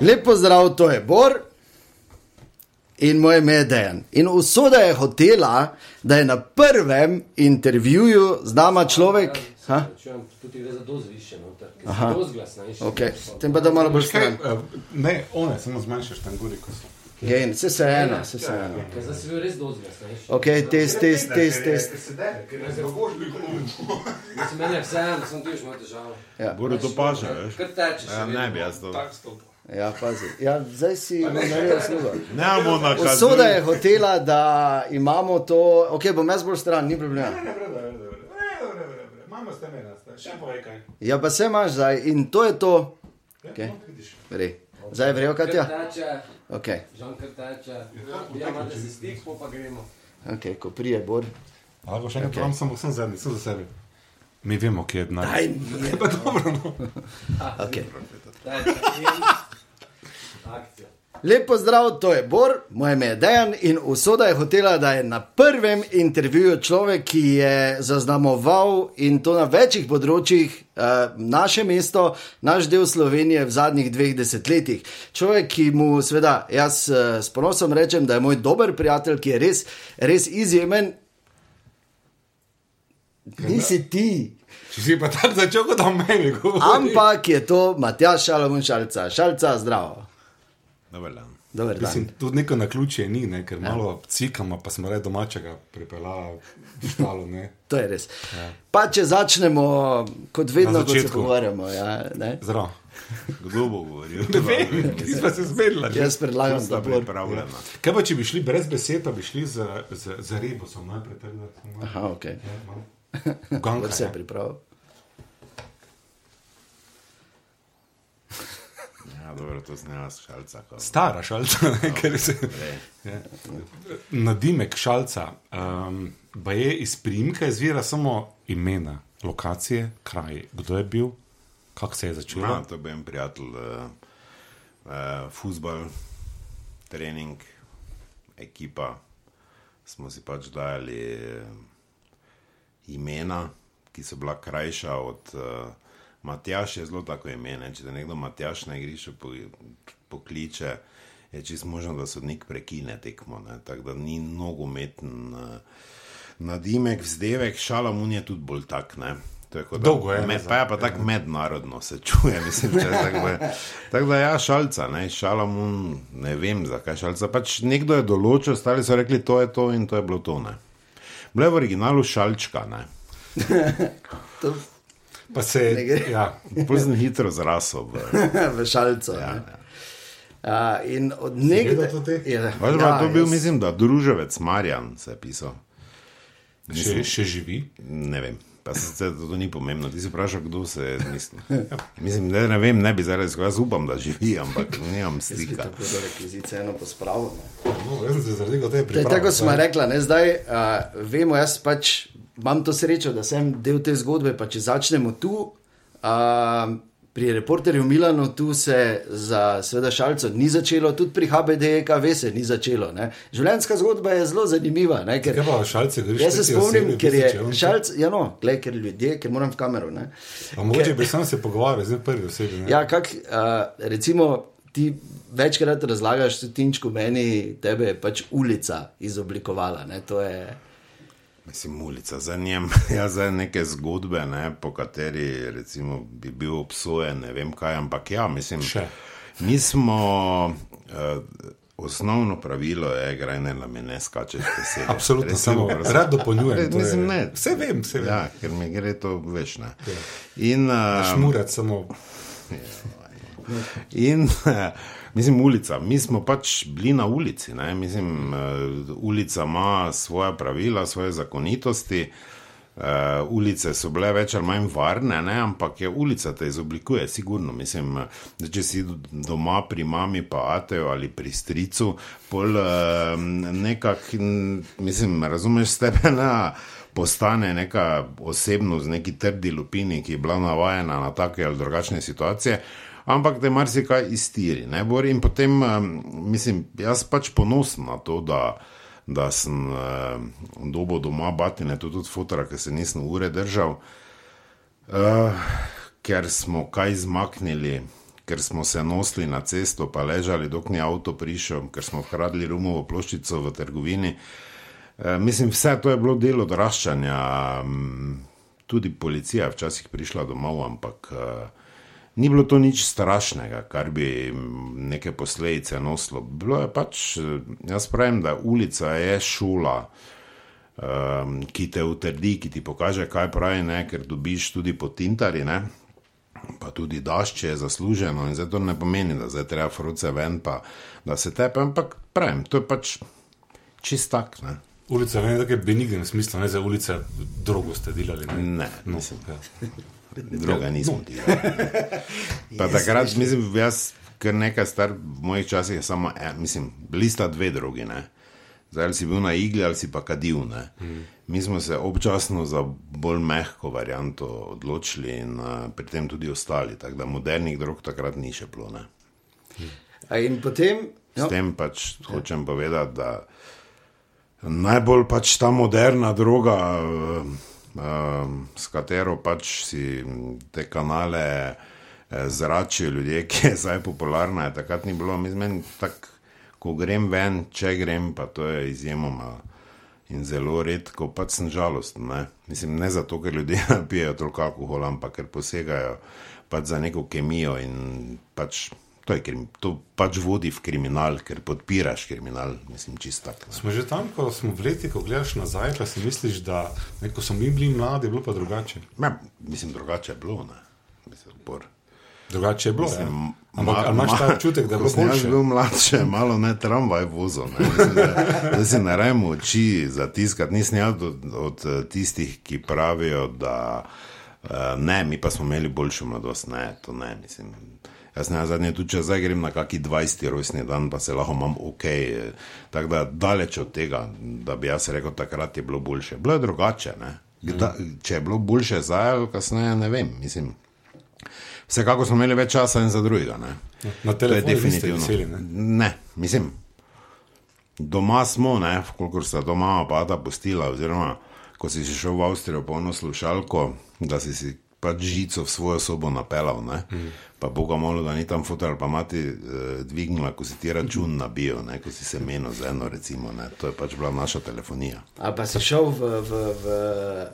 Lepo zdrav, to je Bor in moje ime je Dejan. In usoda je hotela, da je na prvem intervjuju z nama človek. Ha? Tudi gre za doz više, noter, ker Aha. si doz glasnejši. Okay. Tem pa da malo bolj stran. uh, ne, one, samo zmanjšaš tam gori, ko so. Je, vse se eno, vse se eno. Zdaj si bil res doz glasnejši. Ok, test, test, test, test. Mislim, meni je vseeno, sem tudi imel težavo. Ja, Bodo to paže, veš? Kar tečeš. Ja, ne bi jaz to. ja pazi. Ja, zdaj si naredil sluga. Ne bomo na kazni. Usoda je hotela, da imamo to. Ok, bom jaz bolj stran, ni problema. Mama ste mena, še povej kaj. Ja, pa se imaš zdaj in to je to. Okay. Vre. Zdaj vrejo, Katja? teče, Ok, teče. Ja, imate si stik, po pa gremo. ok, ko prije Bor. Lahko še enkrat, okay. samo sem zadnji, sem za sebe. Mi vemo, kje je denar. Aj, je pa dobro. No. Okay. Teče in akcija. Lepo zdrav, to je Bor, moje ime je Dejan in usoda je hotela, da je na prvem intervjuju človek, ki je zaznamoval in to na večjih področjih uh, naše mesto, naš del Slovenije v zadnjih dveh desetletjih. Človek, ki mu, seveda, jaz uh, s ponosom rečem, da je moj dober prijatelj, ki je res, res izjemen. Nisi ti, Če si pa tako začel, kot o meni govoriš. ampak je to Matjaš Šalomun Šalca. Šalca, zdravo. Dober dan. Dober dan. Mislim, tudi neko na ključje ni, ne, ker malo cikamo, pa smo re domačega pripeljali v štalo. Ne. To je res. Ja. Pa če začnemo, kot vedno, ko se pogovarjamo. Ja, ne? Zdrav. Kdo bo govoril? Ne vem, ti smo se zmedla. že. Jaz predlagam, da bo. pripravljena. Kaj pa, če bi šli brez besed, pa bi šli za, za, za rebusom najprej? tako da smo malo- Aha, ok. Ja. Ganka, se je ja. pripravil? Ja, dobro, to z nas šalca. ko- Stara šalca, ne, ker se. Ja. Nadimek šalca, um, pa je iz primka izvira samo imena, lokacije, kraj, kdo je bil, kako se je začelo. Ja, to bi en prijatelj, uh, uh, futbol, trening, ekipa. Smo si pač dajali eh, imena, ki so bila krajša od uh, Matjaš, je zelo tako ime. Ne? Če te nekdo Matjaš na igrišču po, pokliče, je čist možno, da sodnik prekine tekmo. ne. Tako da ni nogometen uh, nadimek, vzdevek, šalamun je tudi bolj tak. Ne? To je kot da- Dolgo je, ne, Me, za- pa je pa tako mednarodno se čuje, mislim, če tako bo. Tako da ja, šalca, ne, šalamun, ne vem zakaj šalca. Pač nekdo je določil, ostali so rekli, to je to in to je bilo to. Ne. Bilo je v originalu šalčka, ne. To, Pa se Ne je. Ja, sem hitro zrasel. v- v šalco. Ja, Ja, ja. Uh, in od nekdaj te? je Pač ja, to bil, jaz- mislim, da druževec Marjan se je pisal. še, še živi. Ne vem. Pa se to, to ni pomembno, ti si vprašal, kdo se je zmislil. Mislim, da ne vem, ne bi zdaj rekel, jaz upam, da živi, ampak nimam stika. tako do rekvizicije eno pospravil. ne. No, jaz sem se zaradi tega je tako, smo rekli, ne zdaj. Uh, vemo, jaz pač imam to srečo, da sem del te zgodbe. Pa če začnemo tu, uh, pri reporterju Milano, tu se za seveda šalco ni začelo, tudi pri HBDKV se ni začelo. Ne. Življenjska zgodba je zelo zanimiva. Ne, ker, Kaj pa šalce greš? Jaz se spomnim, ker je on- šalc, ja, no, gled, ker ljudje, ker moram v kamero. Ne. A mogoče bi sam se pogovarjal, zdaj prvi osebi. ne? Ja, kak, uh, recimo, ti večkrat razlagaš, da tinčko meni tebe je pač ulica izoblikovala. Ne, to je, Mislim, ulica za njem, ja, za neke zgodbe, ne, po kateri recimo, bi bil obsojen, ne vem kaj, ampak ja, mislim, Še. mi smo. Uh, Osnovno pravilo je, da ne na me ne skačeš besede. Absolutno, Recimo, samo prosim. rad dopolnjujem. Je- Mislim, ne. Vse vem, vse vem. Ja, ker mi gre to veš. Ne. In, uh, Šmurat samo. In, mislim, ulica. Mi smo pač bili na ulici. Ne? Mislim, uh, ulica ima svoje pravila, svoje zakonitosti. Uh, ulice so bile več ali manj varne, ne? ampak je ulica te izoblikuje, sigurno. Mislim, da če si doma pri mami, pa ateju ali pri stricu, pol uh, nekako, mislim, razumeš s tebe na. Postane neka osebnost, neki trdi lupini, ki je bila navajena na take ali drugačne situacije, ampak te marsikaj iztiri. Ne, Bor? In potem, mislim, jaz pač ponosen na to, da, da sem uh, dobo doma batine, tudi od fotora, ker se nisem ure držal, uh, ker smo kaj zmaknili. Ker smo se nosili na cesto, pa ležali, dokler ni avto prišel, ker smo hradili rumovo ploščico v trgovini. E, mislim, vse to je bilo delo odraščanja. Tudi policija je včasih prišla domov, ampak uh, ni bilo to nič strašnega, kar bi neke posledice nosilo. Bilo je pač, eh, jaz pravim, da ulica je šola, um, ki te utrdi, ki ti pokaže, kaj pravi, ne, ker dobiš tudi potintari. Ne. Pa tudi dašče je zasluženo, in zato ne pomeni, da zdaj treba fruce ven, pa da se tepe, ampak pravim, to je pač čist tak. Ne, Ulica je nekaj benignem smislu, ne za ulice, drogo ste delali. Ne, ne no, mislim, ja. druga nismo ti. Pa takrat, mislim, jaz, kar nekaj star, v mojih časih je samo, en, mislim, bili sta dve drugi, ne. Zdaj ali si bil na igli ali si pa kadil, ne. Mi smo se občasno za bolj mehko varianto odločili in uh, pri tem tudi ostali, tako da modernih drog takrat ni še bilo, In potem, S no, tem pač hočem povedati, da najbolj pač ta moderna droga, uh, uh, s katero pač si te kanale eh, zračijo ljudje, ki je zdaj popularna, je takrat ni bilo. Mislim, tak, ko grem ven, če grem, pa to je izjemoma. In zelo redko, pač sem žalosten. Ne? Mislim, ne zato, ker ljudje pijejo toliko alkohola, ampak ker posegajo pač za neko kemijo in pač to, je, krim- to pač vodi v kriminal, ker podpiraš kriminal, mislim, čist tak. ne. Smo že tam, ko smo v leti, ko gledaš nazaj, pa si misliš, da ne, ko smo mi bili mladi, je bilo pa drugače. Ja, mislim, drugače je bilo. Ne? Mislim, bor. Drugače je bilo. Mislim, ja. Ampak ali imaš ta občutek, da bilo sem jaz boljše? bil mlajši, malo ne tramvaj vozil. ne. Da si ne rajmo oči zatiskati. Nisem jaz od, od eh, tistih, ki pravijo, da uh, ne, mi pa smo imeli boljšo mladost. Ne, to ne, mislim. Jaz ne zadnje, tudi če zdaj grem na kaki 20. rojstni dan, pa se lahko imam ok. eh, Tako da daleč od tega, da bi jaz rekel, takrat je bilo boljše. Bilo je drugače. Ne? Kda, če je bilo boljše zdaj ali kasneje, ne vem. Mislim, vsekakor smo imeli več časa in za drugega. Ne? Na je telefonu niste definitivno. veseli. Ne? ne, mislim, doma smo, ne, kolikor se doma pada postila, oziroma ko si šel v Avstrijo polno slušalko, da si si pač žico v svojo sobo napelal, ne, mm. Pa Boga molo, da ni tam fotor, pa mati eh, dvignila, ko si ti račun nabil, ne, ko si se menil z eno, recimo, ne, to je pač bila naša telefonija. a pa si šel v, v, v,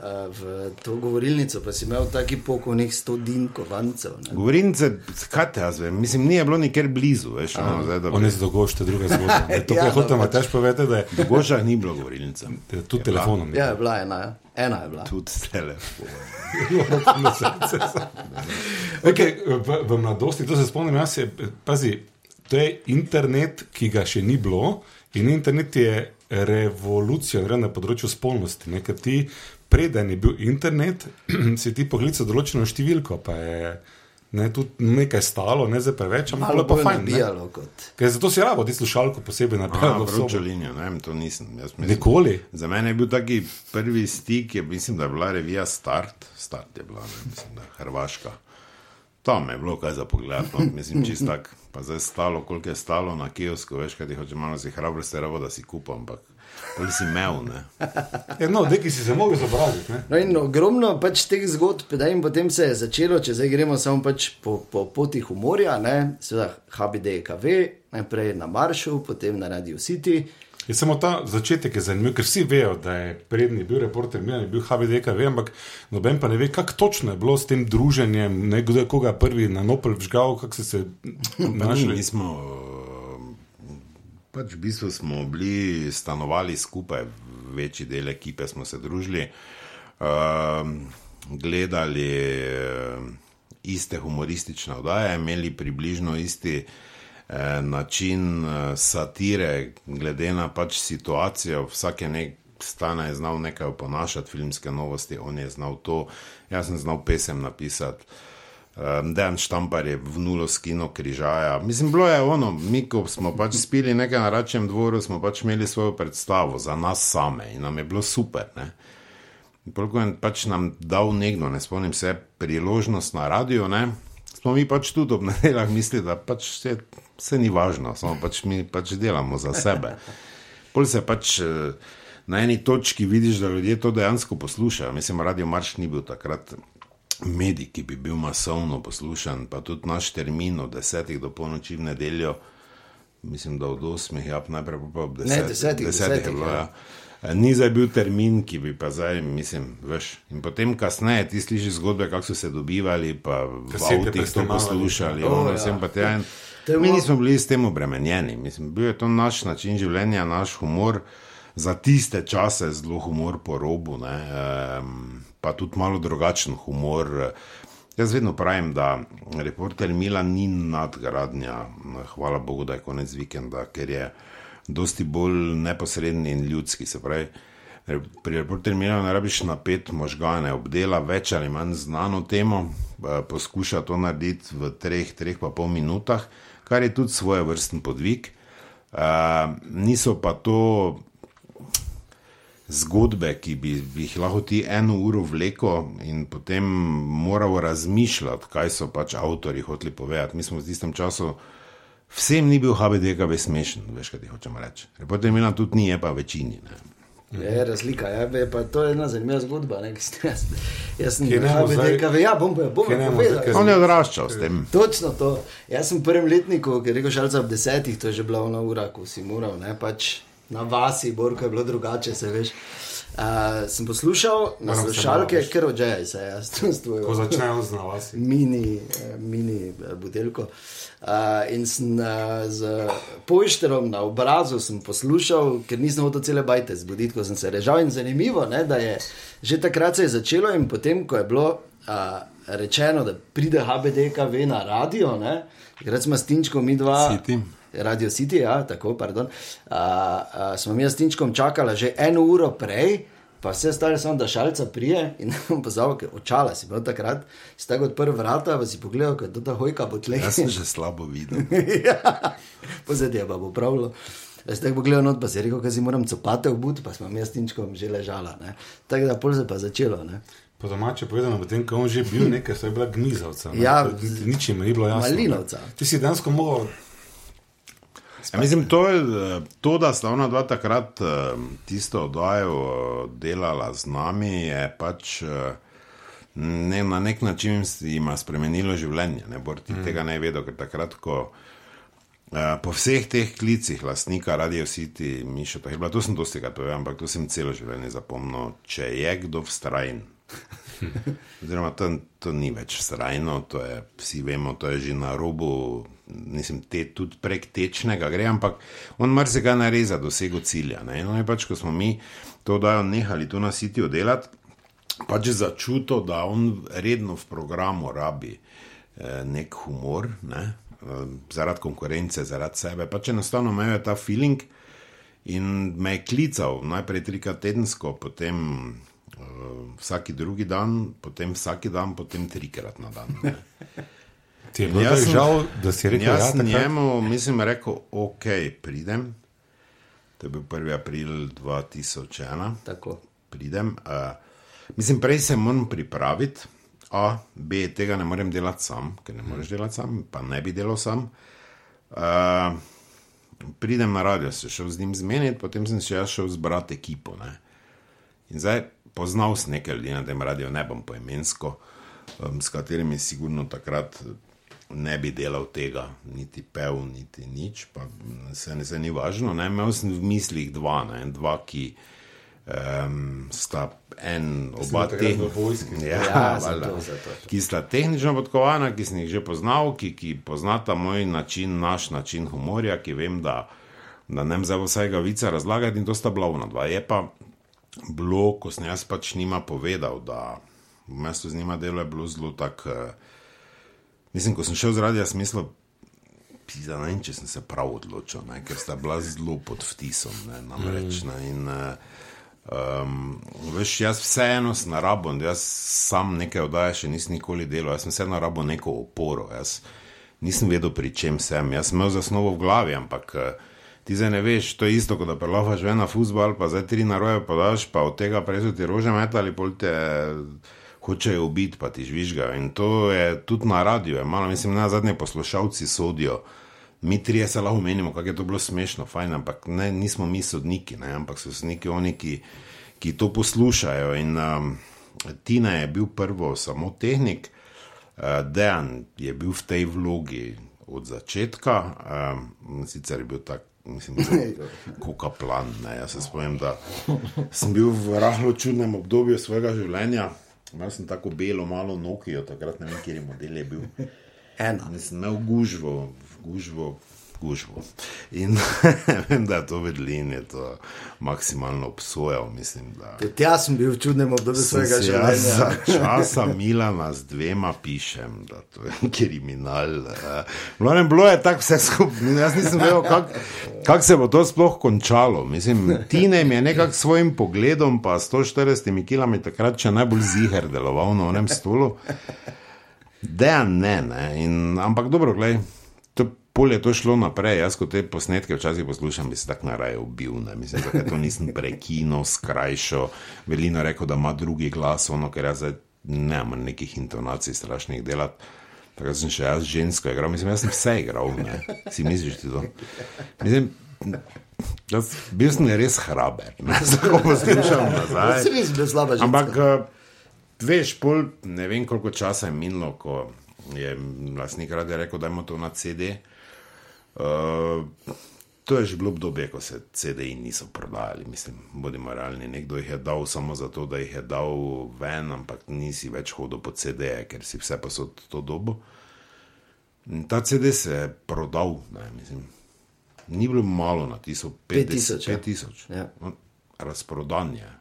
a, v to govorilnico, pa si imel taki pokovnih sto din kovancev. ne. Govorince, kaj te jaz vem, mislim, ni je bilo nikjer blizu, veš, ono, zdaj, da On je zdogošte druga zgodba. Ne, To, Ja, kar hočem no, tež povedati, da je v Gožah ni bilo govorilnice. tudi telefonom. Ja, je bila ena, ja. ena je bila. Tudi telefon. Okay, v, v mladosti, to se spomnim, jaz je, pazi, to je internet, ki ga še ni bilo, in internet je revolucija gre na področju spolnosti. Ne, ker ti, preden je bil internet, si ti poklical določeno številko, pa je ne, tudi nekaj stalo, ne za preveč, ampak Malo bilo pa fajn. nabijalo. Ker zato si rabo ti slušalko posebej v sobo. vročo linijo, ne vem, to nisem. Mislim, Nikoli. Za mene je bil taki prvi stik, je, mislim, da je bila revija Start, Start je bila, ne, mislim, da je Hrvaška. Tam je bilo kaj za pogled, no, mislim, čist tak. Pa zdaj stalo, koliko je stalo na kiosku, veš, kaj ti hoče malo si hrabro se ravo, da si kupam, ampak koliko si imel, ne. Ja, no, deki si se mogel izobraziti. ne. No in ogromno pač teh zgodb, da in potem se je začelo, če zdaj gremo samo pač po, po poti humorja, ne, seveda HBDKV, najprej na Maršu, potem na Radio City. Je samo ta začetek je zanimiv, ker vsi vejo, da je prednji bil reporter, Milan je bil HVDKV, ampak noben pa ne ve, kako točno je bilo s tem druženjem, ne kdo je koga prvi na Nopel vžgal, kako se mi, našli. mi smo, pač v bistvu smo bili stanovali skupaj, večji del ekipe smo se družili, um, gledali eh, iste humoristične oddaje, imeli približno isti način eh, satire, glede na pač situacijo, vsak je nek. Stane je znal nekaj oponašati, filmske novosti, on je znal to, jaz sem znal pesem napisati. Um, Dejan Štampar je v nulo skino križaja. Mislim, bilo je ono, mi, ko smo pač spili nekaj na račem dvoru, smo pač imeli svojo predstavo za nas same in nam je bilo super. Ne? Koliko je pač nam dal nekdo, ne spomnim se, priložnost na radio, ne? smo mi pač tudi ob nedeljah mislili, da pač vse, vse ni važno, samo pač mi pač delamo za sebe. Pol se pač eh, na eni točki vidiš, da ljudje to dejansko poslušajo. Mislim, Radio Marš ni bil takrat medij, ki bi bil masovno poslušan, pa tudi naš termin od desetih do polnoči v nedeljo, mislim, da od osmih, ja, najprej pa ob desetih. desetih, desetih, je bilo, ja. ja. Ni zdaj bil termin, ki bi pa zdaj, mislim, veš. In potem kasneje ti slišiš zgodbe, kako so se dobivali, pa v Kasete avtih to poslušali. O, ono, ja. vsem pa tja in Je Mi nismo bili s tem obremenjeni. Mislim, bil je to naš način življenja, naš humor. Za tiste čase zelo humor po robu, ne, um, pa tudi malo drugačen humor. Jaz vedno pravim, da reporter Mila ni nadgradnja, hvala Bogu, da je konec vikenda, ker je dosti bolj neposreden in ljudski. Se pravi, pri reporterju Mila ne rabiš napet možgane, obdela več ali manj znano temo, eh, poskuša to narediti v treh, treh pa pol minutah, kar je tudi svoje vrsten podvig. Uh, niso pa to zgodbe, ki bi, bi jih lahko ti eno uro vleko in potem moral razmišljati, kaj so pač avtori hoteli povedati. Mi smo v tistem času, vsem ni bil HBDKV smešen, veš, kaj ti hočemo reči. Reporter Milan tudi ni, je pa večini. Ne. Je razlika, ja, je pa to je ena zanimiva zgodba. Ne, ste jaz, jaz sem bomo zdaj- HBDKV, ja, bom, pa- bom povedal. ker- On je odraščal s tem. Točno to. Jaz sem v prvem letniku, ki je rekel šalca ob desetih, to je že bila ona ura, ko si moral, ne pač na vasi, borko je bilo drugače, se veš. Uh, sem poslušal na slušalke, ker odžejaj se, jaz tu s tvojo Ko začnejo z navasi. mini, eh, mini eh, buteljko. Uh, in sem uh, z pošterom na obrazu sem poslušal, ker nisem hotel cele bajte zbuditi, ko sem se režal. In zanimivo, ne, da je že takrat se je začelo, in potem, ko je bilo uh, rečeno, da pride HBDKV na radio, takrat smo s Tinčkom mi dva. City. Radio City, ja, tako, pardon. Uh, uh, smo mi s Tinčkom čakali že eno uro prej, pa vse stare samo, da šalca prije in pozval, ker očala si bil takrat, si tako odprl vrata, pa si pogledal, kaj to ta hojka bo tle. Jaz sem že slabo videl. ja, pozadje pa bo pravilo. Jaz tako pogledal not, pa si rekel, da si moram copate obut, pa smo s Tinčkom že ležala. Ne. Tako da pol se pa začelo. Ne. Po domače povedano, potem, ko je on že bil nekaj, so je bila gnizavca. ne. Ja, Nič jim ni bilo jasno. Malinovca. Ti si dejansko mogel. Ja, mislim, to, je, to, da sta ona dva takrat tisto oddajo delala z nami, je pač ne, na nek način jima spremenilo življenje. Ne bo ti mm. tega ne vedel, ker takrat, ko eh, po vseh teh klicih, lastnika Radio City, Mišo, to je bilo, to sem dosti krat povedal, ampak to sem celo življenje zapomnil, če je kdo vztrajen. Oziroma, to, to ni več vztrajno, to je, vsi vemo, to je že na robu, nisem te, tudi prek tečnega gre, ampak on marsikaj naredi za dosego cilja. On je pač, ko smo mi to dajo nehali to nasitijo delati, pač začutil, da on redno v programu rabi eh, nek humor, ne? eh, zaradi konkurence, zaradi sebe, pač enostavno imajo ta feeling. In me je klical najprej trikrat tedensko, potem vsak drugi dan, potem vsak dan, potem trikrat na dan. ne. Ti je bilo Jaz žal, da si rekel, Jaz ja, sem takrat? njemu, mislim, rekel, ok, pridem. To je bil 1. april 2001 Tako. pridem. Uh, mislim, prej se moram pripraviti, a B, tega ne morem delati sam, ker ne moreš delati sam, pa ne bi delal sam. Uh, pridem na radio, se šel z njim zmeniti, potem sem jaz šel zbrati ekipo. Ne. In zdaj poznal sem nekaj ljudi na tem radiju, ne bom poimensko, um, s katerimi sigurno takrat ne bi delal tega, niti pev, niti nič, pa mm, se ne, se ni važno. Ne. Imel sem v mislih dva, ne, dva ki um, sta en, oba vojski. Ja, Ja, valjda. zato, zato. Ki sta tehnično podkovana, ki sem jih že poznal, ki, ki poznata moj način, naš način humorja, ki vem, da, da ne vem za vsega vica razlagati, in to sta bila ona dva. Je pa bilo, ko sem jaz pač njima povedal, da v mestu z njima delo je bilo zelo tako. Uh, mislim, ko sem šel z radia, smisel. Pisa, ne vem, če sem se prav odločil, ne, ker sta bila zelo pod vtisom. Ne, namreč, ne, in, um, veš, jaz vseeno sem na rabo, jaz sam nekaj oddaje še nisem nikoli delal, jaz sem vseeno na rabo neko oporo. Jaz nisem vedel, pri čem sem. Jaz sem imel zasnovo v glavi, ampak uh, ti zdaj ne veš, to je isto, kot da prelovaš ven na futbal, pa zdaj tri naroje podaš, pa od tega prej so ti rože metali, pol te hočejo ubiti, pa ti žvižgajo. In to je tudi na radiju, je malo, mislim, na zadnje poslušalci sodijo. Mi trije se lahko menimo, kako je to bilo smešno, fajn, ampak ne, nismo mi sodniki, ne, ampak so sodniki oni, ki, ki to poslušajo. In um, Tina je bil prvo samo tehnik, uh, Dejan je bil v tej vlogi od začetka, um, sicer je bil tak. Mislim, kot plan. Ne. Jaz se spomnim, da sem bil v rahlo čudnem obdobju svojega življenja. Imel sem tako belo, malo Nokijo, takrat ne vem, kje je model je bil. Ena. Nisem imel gužvo, gužvo, gužvo. In vem, da je to vedel in je to maksimalno obsojal. Mislim, da jaz sem bil v čudnem obdobju svojega življenja. Za časa Milana z dvema pišem, da to je kriminal. eh. V glavnem, bilo je tako vse skupaj. Jaz nisem vedel, kako kak se bo to sploh končalo. Mislim, Tinem je nekako svojim pogledom, pa 140 km takrat še najbolj ziger deloval na onem stolu. Dejan ne, ne. In, ampak dobro, gledaj. To Pol je to šlo naprej, jaz ko te posnetke včasih poslušam, bi se tako naraje ubil. Ne? Mislim, da to nisem prekinil, skrajšal. Velina rekel, da ima drugi glas, ono, ker jaz zdaj nemam nekih intonacij strašnih delati. Tako sem še jaz žensko igral, mislim, jaz sem vse igral, ne? si misliš ti to? Mislim, jaz, bil sem res hraber, ne tako poslušam nazaj. Se nisem bil slaba ženska. Ampak, eh, veš, pol, ne vem, koliko časa je minilo, ko je lastnik rade rekel, da imamo to na CD. Uh, to je že bilo obdobje, ko se CD-ji niso prodajali, mislim, bodimo realni. Nekdo jih je dal samo zato, da jih je dal ven, ampak nisi več hodil po CD-je, ker si vse posod to dobo. In ta CD se je prodal, ne, mislim, ni bilo malo na tisoč, 5000, ja. 5000. Ja. No, Razprodan je.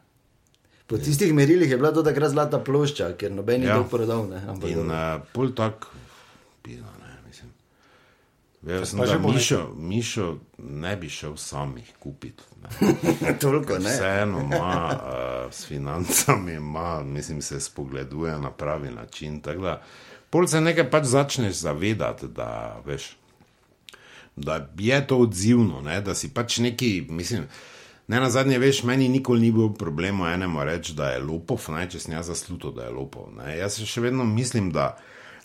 Po tistih merilih je bila to takrat zlata plošča, ker noben ni Ja. ja. prodal. Ne? In uh, pol tak, mislim. Vedel sem, pa da Mišo, Mišo ne bi šel sam jih kupiti. ne. Toliko ne. Vseeno ima uh, s financami, ima, mislim, se spogleduje na pravi način. Da, pol se nekaj pač začneš zavedati, da, veš, da je to odzivno, ne, da si pač neki, mislim. Ne na zadnje, veš, meni nikoli ni bilo problema enemu reči, da je lopov, ne, če sem jaz zaslužil, da je lopov. Ne. Jaz še vedno mislim, da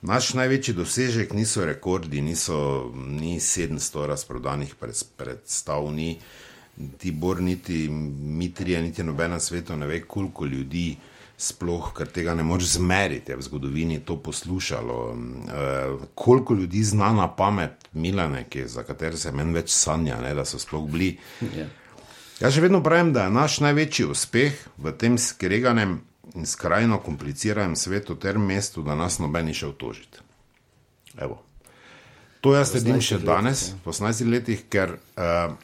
naš največji dosežek niso rekordi, niso, ni 700 razprodanih pred, predstav, ni Tibor, niti Mitrija, niti nobena svetu ne ve, koliko ljudi sploh, ker tega ne moreš zmeriti, je v zgodovini to poslušalo. Uh, koliko ljudi zna na pamet Milane, ki, za katere se meni več sanja, ne, da so sploh bili. Ja. Jaz še vedno pravim, da je naš največji uspeh v tem skreganem skrajno kompliciranem svetu ter mestu, da nas noben ni šel tožiti. Evo. To jaz sledim še letih, danes, ja. po 18 letih, ker uh,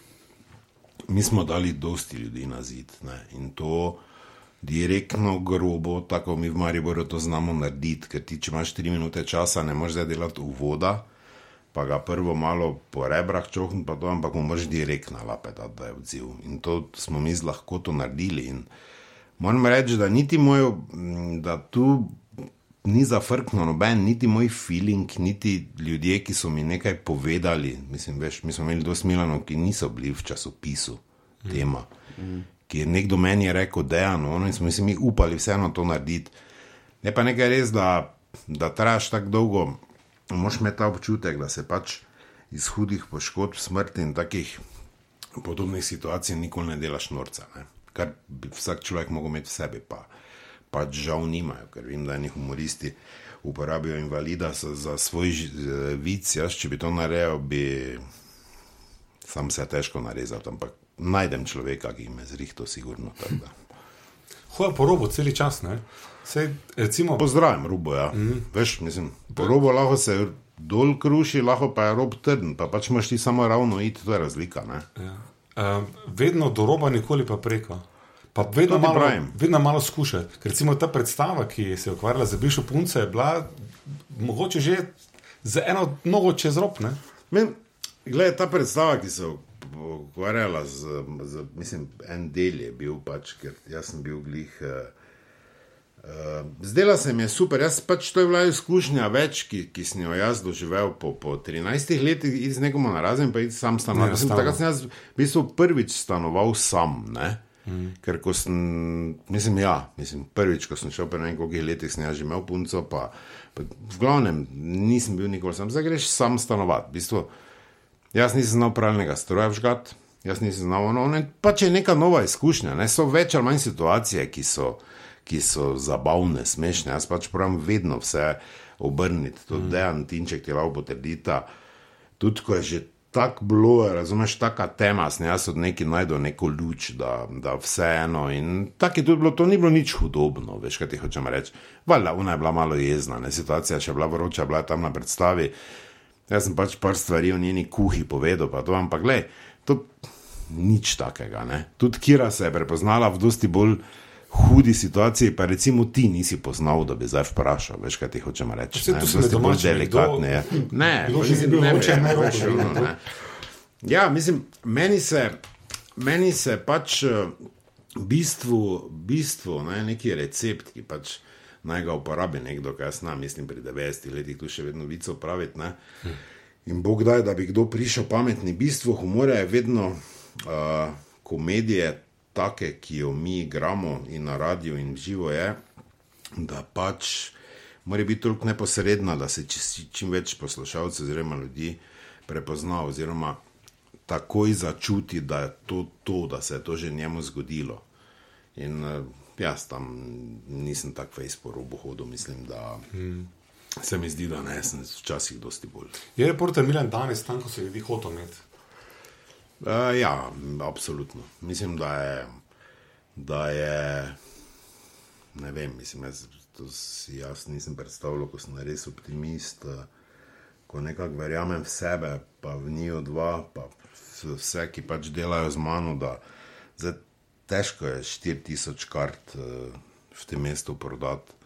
mi smo dali dosti ljudi na zid. Ne? In to direktno, grobo, tako mi v Mariboru to znamo narediti, ker ti, če imaš 3 minute časa, ne moreš zdaj delati uvoda, pa ga prvo malo po rebrah čohn, pa to, ampak mu moraš direktno lape dati, da je odziv. In to smo mi z lahkoto naredili. In moram reči, da niti moj, da tu ni zafrkno noben, niti moj feeling, niti ljudje, ki so mi nekaj povedali. Mislim, veš, mi smo imeli dosti Milanov, ki niso bili v časopisu tema. Mm. Ki je nekdo meni je rekel, da je ono, in smo si mi upali vseeno to narediti. Ne pa nekaj res, da, da trajaš tako dolgo, moš imeti ta občutek, da se pač iz hudih poškodb, smrti in takih podobnih situacij nikoli ne delaš norca. Ne? Kar bi vsak človek mogel imeti v sebi, pa pač žal nimajo, ker vem, da eni humoristi uporabijo invalida za, za svoj eh, vic. Jaz, če bi to naredil, bi sam se težko narezal, ampak najdem človeka, ki me zrihto, sigurno. Hoja po robu cel čas. Ne? Sej, recimo, Pozdravim, rubo. Ja. Mm -hmm. Veš, mislim, po robu lahko se dol kruši, lahko pa je rob trden, pa pač imaš ti samo ravno iti, to je razlika. Ne? ja. Uh, vedno do roba, nikoli pa preko. Pa vedno malo, pravim. vedno malo skušati. Ker recimo ta predstava, ki se je ukvarjala z bivšo punco, je bila mogoče že za eno nogo čez rob. Ne? Men, gled, ta predstava, ki se je ukvarjala z, z, mislim, en del je bil pač, ker jaz sem bil glih. Uh, zdela se mi je super, jaz pač to je bila izkušnja več, ki, ki sem jo jaz doživel po, po 13 letih, iti z nekomu na razen, pa iti sam stanovati. Ja, stalno. Takrat sem jaz v bistvu prvič stanoval sam. Ne? Mm. Ker ko sem, mislim, ja, mislim, prvič, ko sem šel po nekaj letih, sem že imel punco, pa, pa v glavnem nisem bil nikoli sam, zdaj greš sam stanovati. V bistvu, jaz nisem znal pravilnega stroja vžgat, jaz nisem znal, no, ne, pač je neka nova izkušnja, ne, so več ali manj situacije, ki so, ki so zabavne, smešne, jaz pač pravim vedno vse obrniti, to mm. dejan tinček ti lahko potrdita, tudi ko je že tako bilo, razumeš, taka tema, sem jaz od neki najdel neko luč, da, da vseeno. In tako je tudi bilo, to ni bilo nič hudobno, veš, kaj ti hočem reči. Valjda, ona je bila malo jezna, ne? situacija še bila vroča, bila tam na predstavi. Jaz sem pač par stvari v njeni kuhi povedal, pa to, ampak gledaj, to nič takega. Ne? Tudi Kira se je prepoznala v dosti bolj hudi situaciji, pa recimo ti nisi poznal, da bi zdaj vprašal, veš, kaj ti hočemo reči. Vse to se zelo delikatne. Ne, mislim, ne, ne, ne, ne. Ja, mislim, meni se, meni se pač v bistvu, bistvu ne, neki recept, ki pač naj ga uporabi nekdo, kaj jaz znam, mislim, pri 90 letih tu še vedno vico praviti. Ne. In Bog daj, da bi kdo prišel pametni. Bistvo humora je vedno uh, komedije, take, ki jo mi igramo in na radiju in živo je, da pač mora biti toliko neposredna, da se čim več poslušalcev oziroma ljudi prepozna oziroma takoj začuti, da je to to, da se je to že njemu zgodilo. In uh, jaz tam nisem tako Facebook v hodu, mislim, da. Hmm. Se mi zdi, da ne, sem včasih dosti bolj. Je reporter Milan danes tam, ko se ljudi hoče imeti? Uh, ja, absolutno. Mislim, da je, da je ne vem, mislim, jaz, si jaz nisem predstavljal, ko sem res optimist, uh, ko nekako verjamem v sebe, pa v njih dva, pa vse, ki pač delajo z mano, da zdaj, težko je 4000 kart uh, v tem mestu prodati.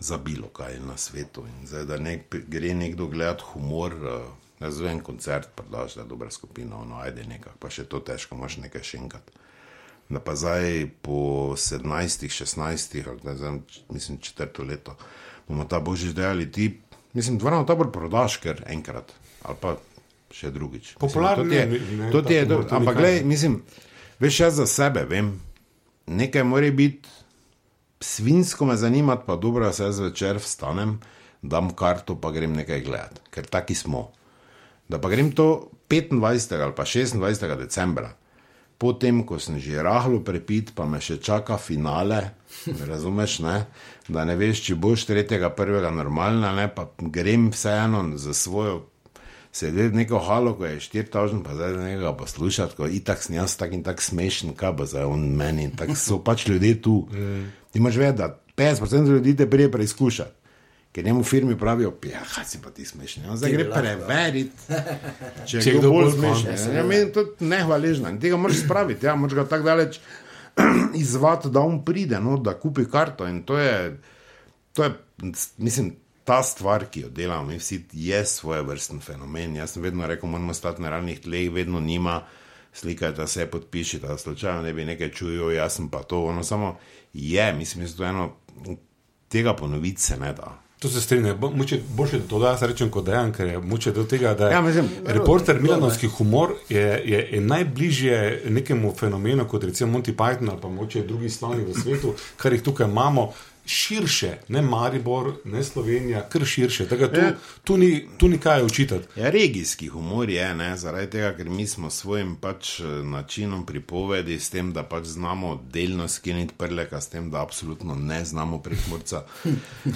Za bilo kaj na svetu. Zdaj, da nek, gre nekdo gledati humor, uh, Jaz vem, koncert, pa daš, da je dobra skupina, no, ajde nekaj, pa še to težko, imaš nekaj še enkrat. Da pa zdaj po 17, 16, ali zdaj, mislim, četrto leto, bomo ta božič delali ti, mislim, dvorano tabor prodaš, ker enkrat, ali pa še drugič. Popularno je, to ti je, ampak gledaj, mislim, veš, jaz za sebe vem, nekaj mora biti, svinsko me zanimati, pa dobro, da se jaz večer vstanem, dam karto, pa grem nekaj gledati, ker taki smo da pa grem to 25. ali pa 26. decembra, potem ko sem že rahlo prepit, pa me še čaka finale, razumeš, ne? da ne veš, če boš tretjega, prvega normalna, ne? pa grem vseeno za svojo. Sedeti v neko halo, ko je štiri tožen, pa zdaj nekaj poslušati, ko je tako snijal, tako in tako smešen, kaj bo za on meni. Tako so pač ljudje tu. Mm. Ti imaš vedeti, da 50% ljudi te prije preizkušati ker njemu firmi pravijo, ja, kaj si pa ti smešni. On zdaj gre preveriti, če, če je kdo bolj smešen. Ja, meni je to nehvaležno in tega moraš spraviti, ja, moraš ga tako daleč izvati, da on pride, no, da kupi karto. In to je, to je, mislim, ta stvar, ki jo delamo, mi vsi je svoje vrsten fenomen. Jaz sem vedno rekel, moramo stati na realnih tleh, vedno nima. Slikajte se, podpišite, da slučajno ne bi nekaj čujo, jaz sem pa to. Ono samo je, mislim, da je to eno, tega ponoviti se ne da. To se strinja, boljše to, da jaz rečem kot dejan, ker je moče do tega, da je ja, mislim, reporter Milanovski humor je, je, je najbližje nekemu fenomenu kot recimo Monty Python ali pa moče drugi slavni v svetu, kar jih tukaj imamo širše, ne Maribor, ne Slovenija, kar širše. Tu, ja. tu, ni, tu ni kaj učitati. Ja, regijski humor je, ne, zaradi tega, ker mi smo svojim pač načinom pripovedi, s tem, da pač znamo delno skiniti prleka, s tem, da absolutno ne znamo prekmurca.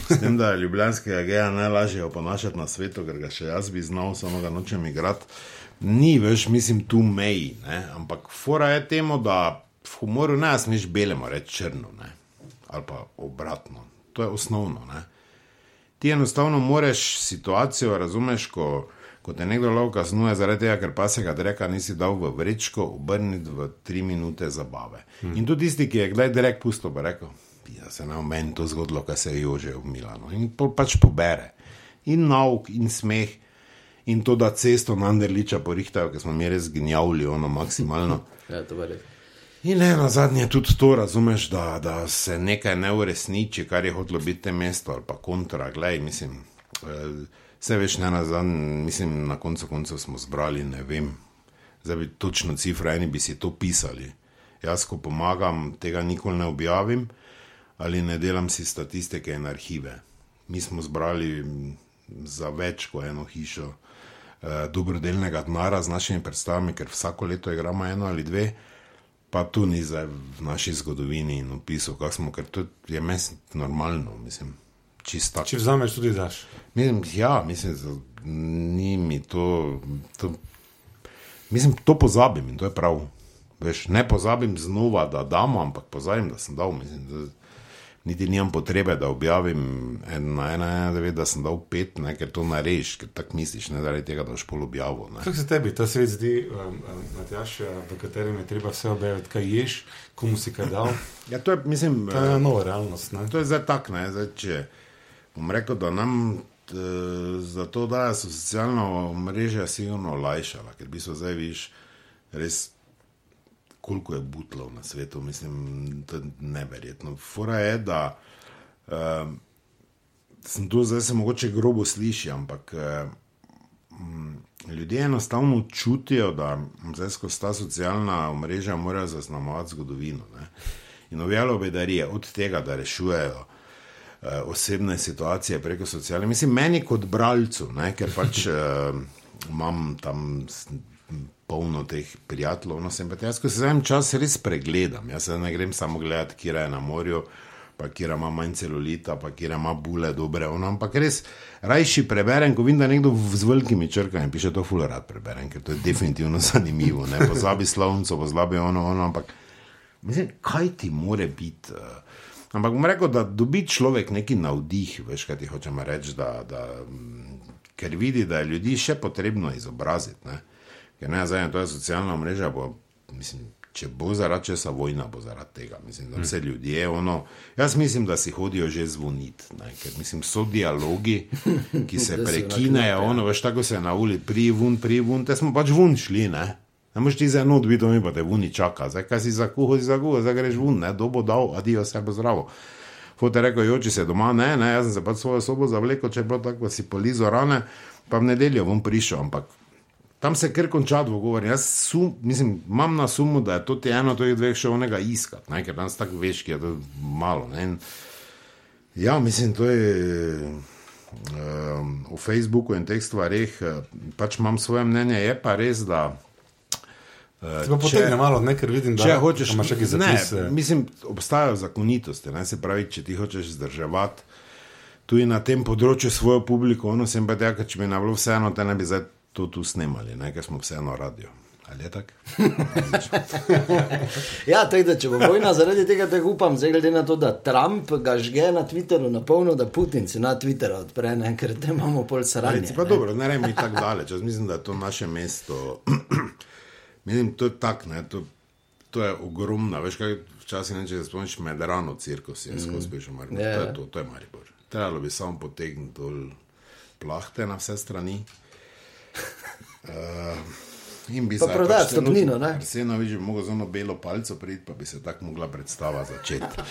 S tem, da je ljubljanskega geja najlažje oponašati na svetu, ker ga še jaz bi znal, samo ga nočem igrati. Ni več, mislim, tu meji, ne? ampak fora je temu, da v humoru ne smeš belemu reči črno. Ne? Ali pa obratno. To je osnovno. Ne? Ti enostavno moreš situacijo, razumeš, ko, ko te nekdo lahko kaznuje zaradi tega, ker pa se ga reka nisi dal v vrečko, obrniti v tri minute zabave. Hmm. In tudi tisti, ki je kdaj direkt pusto, bo rekel, da ja, se nam meni to zgodilo, kar se je jože v Milano. In pa pač pobere. In nauk, in smeh. In to, da cesto na Anderliča porihtajo, ker smo mi res gnjavili, ono maksimalno. ja, to je res. In ne, na zadnje tudi to razumeš, da, da se nekaj ne uresniči, kar je hotelo biti te mesto ali pa kontra. Glej, mislim, vse veš, ne na zadnje, mislim, na koncu koncev smo zbrali, ne vem, zdaj bi točno cifra, eni bi si to pisali. Jaz, ko pomagam, tega nikoli ne objavim ali ne delam si statistike in arhive. Mi smo zbrali m, za več kot eno hišo eh, dobrodelnega denara z našimi predstavami, ker vsako leto igramo eno ali dve, pa tu ni zdaj v naši zgodovini in opisu, kak smo, ker to je meni normalno, mislim, čisto. Če vzameš, tudi daš. Mislim, ja, mislim, da ni mi to, to. Mislim, to pozabim in to je prav. Veš, ne pozabim znova, da damo, ampak pozabim, da sem dal. Mislim, da, niti nimam potrebe, da objavim en, na ena, ena, devet, da sem dal pet, ne, ker to narediš, ker tako misliš, ne zaradi tega, da boš pol objavil. ne. Kako se tebi ta svet zdi, um, um, Matjaš, v katerem je treba vse objaviti, kaj ješ, komu si kaj dal? Ja, to je, mislim, To je nova realnost. Ne? To je zdaj tako, ne, zdaj, če bom rekel, da nam t, za to dajo so socialno mreže sigurno olajšala, ker bi so zdaj viš res, koliko je butlov na svetu, mislim, to je neverjetno. Fora je, da um, sem tu zdaj se mogoče grobo sliši, ampak um, ljudje enostavno čutijo, da zdaj skozi ta socialna omrežja morajo zaznamovati zgodovino. Ne. In objavljajo bedarije od tega, da rešujejo eh, osebne situacije preko socialne. Mislim, meni kot bralcu, ne, ker pač eh, imam tam polno teh prijateljev, no sem pa jaz, ko se zajem čas res pregledam. Jaz ne grem samo gledati, kje je na morju, pa kje ima manj celulita, pa kje ima bule dobre, ono, ampak res rajši preberem, ko vidim, da nekdo z velikimi črkami piše, to fulerat preberem, ker to je definitivno zanimivo. Ne pozabi slovnico, pozabi ono, ono, ampak Mislim, kaj ti more biti? Uh, ampak bom rekel, da dobi človek neki navdih, veš, kaj ti hočem reči, da, da, ker vidi, da je ljudi še potrebno izobraziti. Ker ne, zdaj to je socialna mreža, bo, mislim, če bo zaradi česa vojna, bo zaradi tega. Mislim, da vse ljudje, ono, jaz mislim, da si hodijo že zvoniti, ne? ker mislim, so dialogi, ki se prekinejo, ja. ono, veš, tako se na ulici, privun, privun, te smo pač vun šli, ne. Ne moreš ti za eno odbito, mi pa te vuni čaka, zdaj kaj si za kuho, si za kuho, zdaj greš vun, ne, dobo dal, adijo, vse bo zdravo. Fote rekel, joči se doma, ne, ne, jaz sem se pač svojo sobo zavlekel, če je bilo tako, si polizo rane, pa v nedeljo bom prišel, ampak tam se kar konča dogovor. Jaz sum, mislim, imam na sumu, da je to ti eno, to je dveh še onega iskati, ne, ker danes tako veš, ki je to malo. Ne, in, ja, mislim, to je. Um, v Facebooku in teh stvareh eh, pač imam svoje mnenje, je pa res, da Se pa potegne malo, ne, ker vidim, da Če hočeš, imaš neki ne, zapis. mislim, obstajajo zakonitosti. Ne, se pravi, če ti hočeš zdrževati tudi na tem področju svojo publiko, ono sem pa tega, če mi je bilo vseeno, te ne bi zdaj to tu snemali, ne, ker smo vseeno radio. Ali je tako? Ja, tako da če bo vojna zaradi tega, tako upam, zdaj glede na to, da Trump ga žge na Twitteru na polno, da Putin se na Twitter odpre, ne, ker te imamo pol sranje. Reci, pa dobro, ne rejmo tako daleč. Jaz mislim, da je to naše mesto. mislim, to je tako, ne, to, to je ogromno. Veš, kaj včasih ne, če se spomniš, medrano cirkus je skozi mm. Maribor. Ja, To je to, to je Maribor. Trebalo bi samo potegniti dol plahte na vse strani. Uh, in bi vstopnino, luč- ne? Arsenovič bi mogel z ono belo palco priti, pa bi se tako mogla predstava začeti.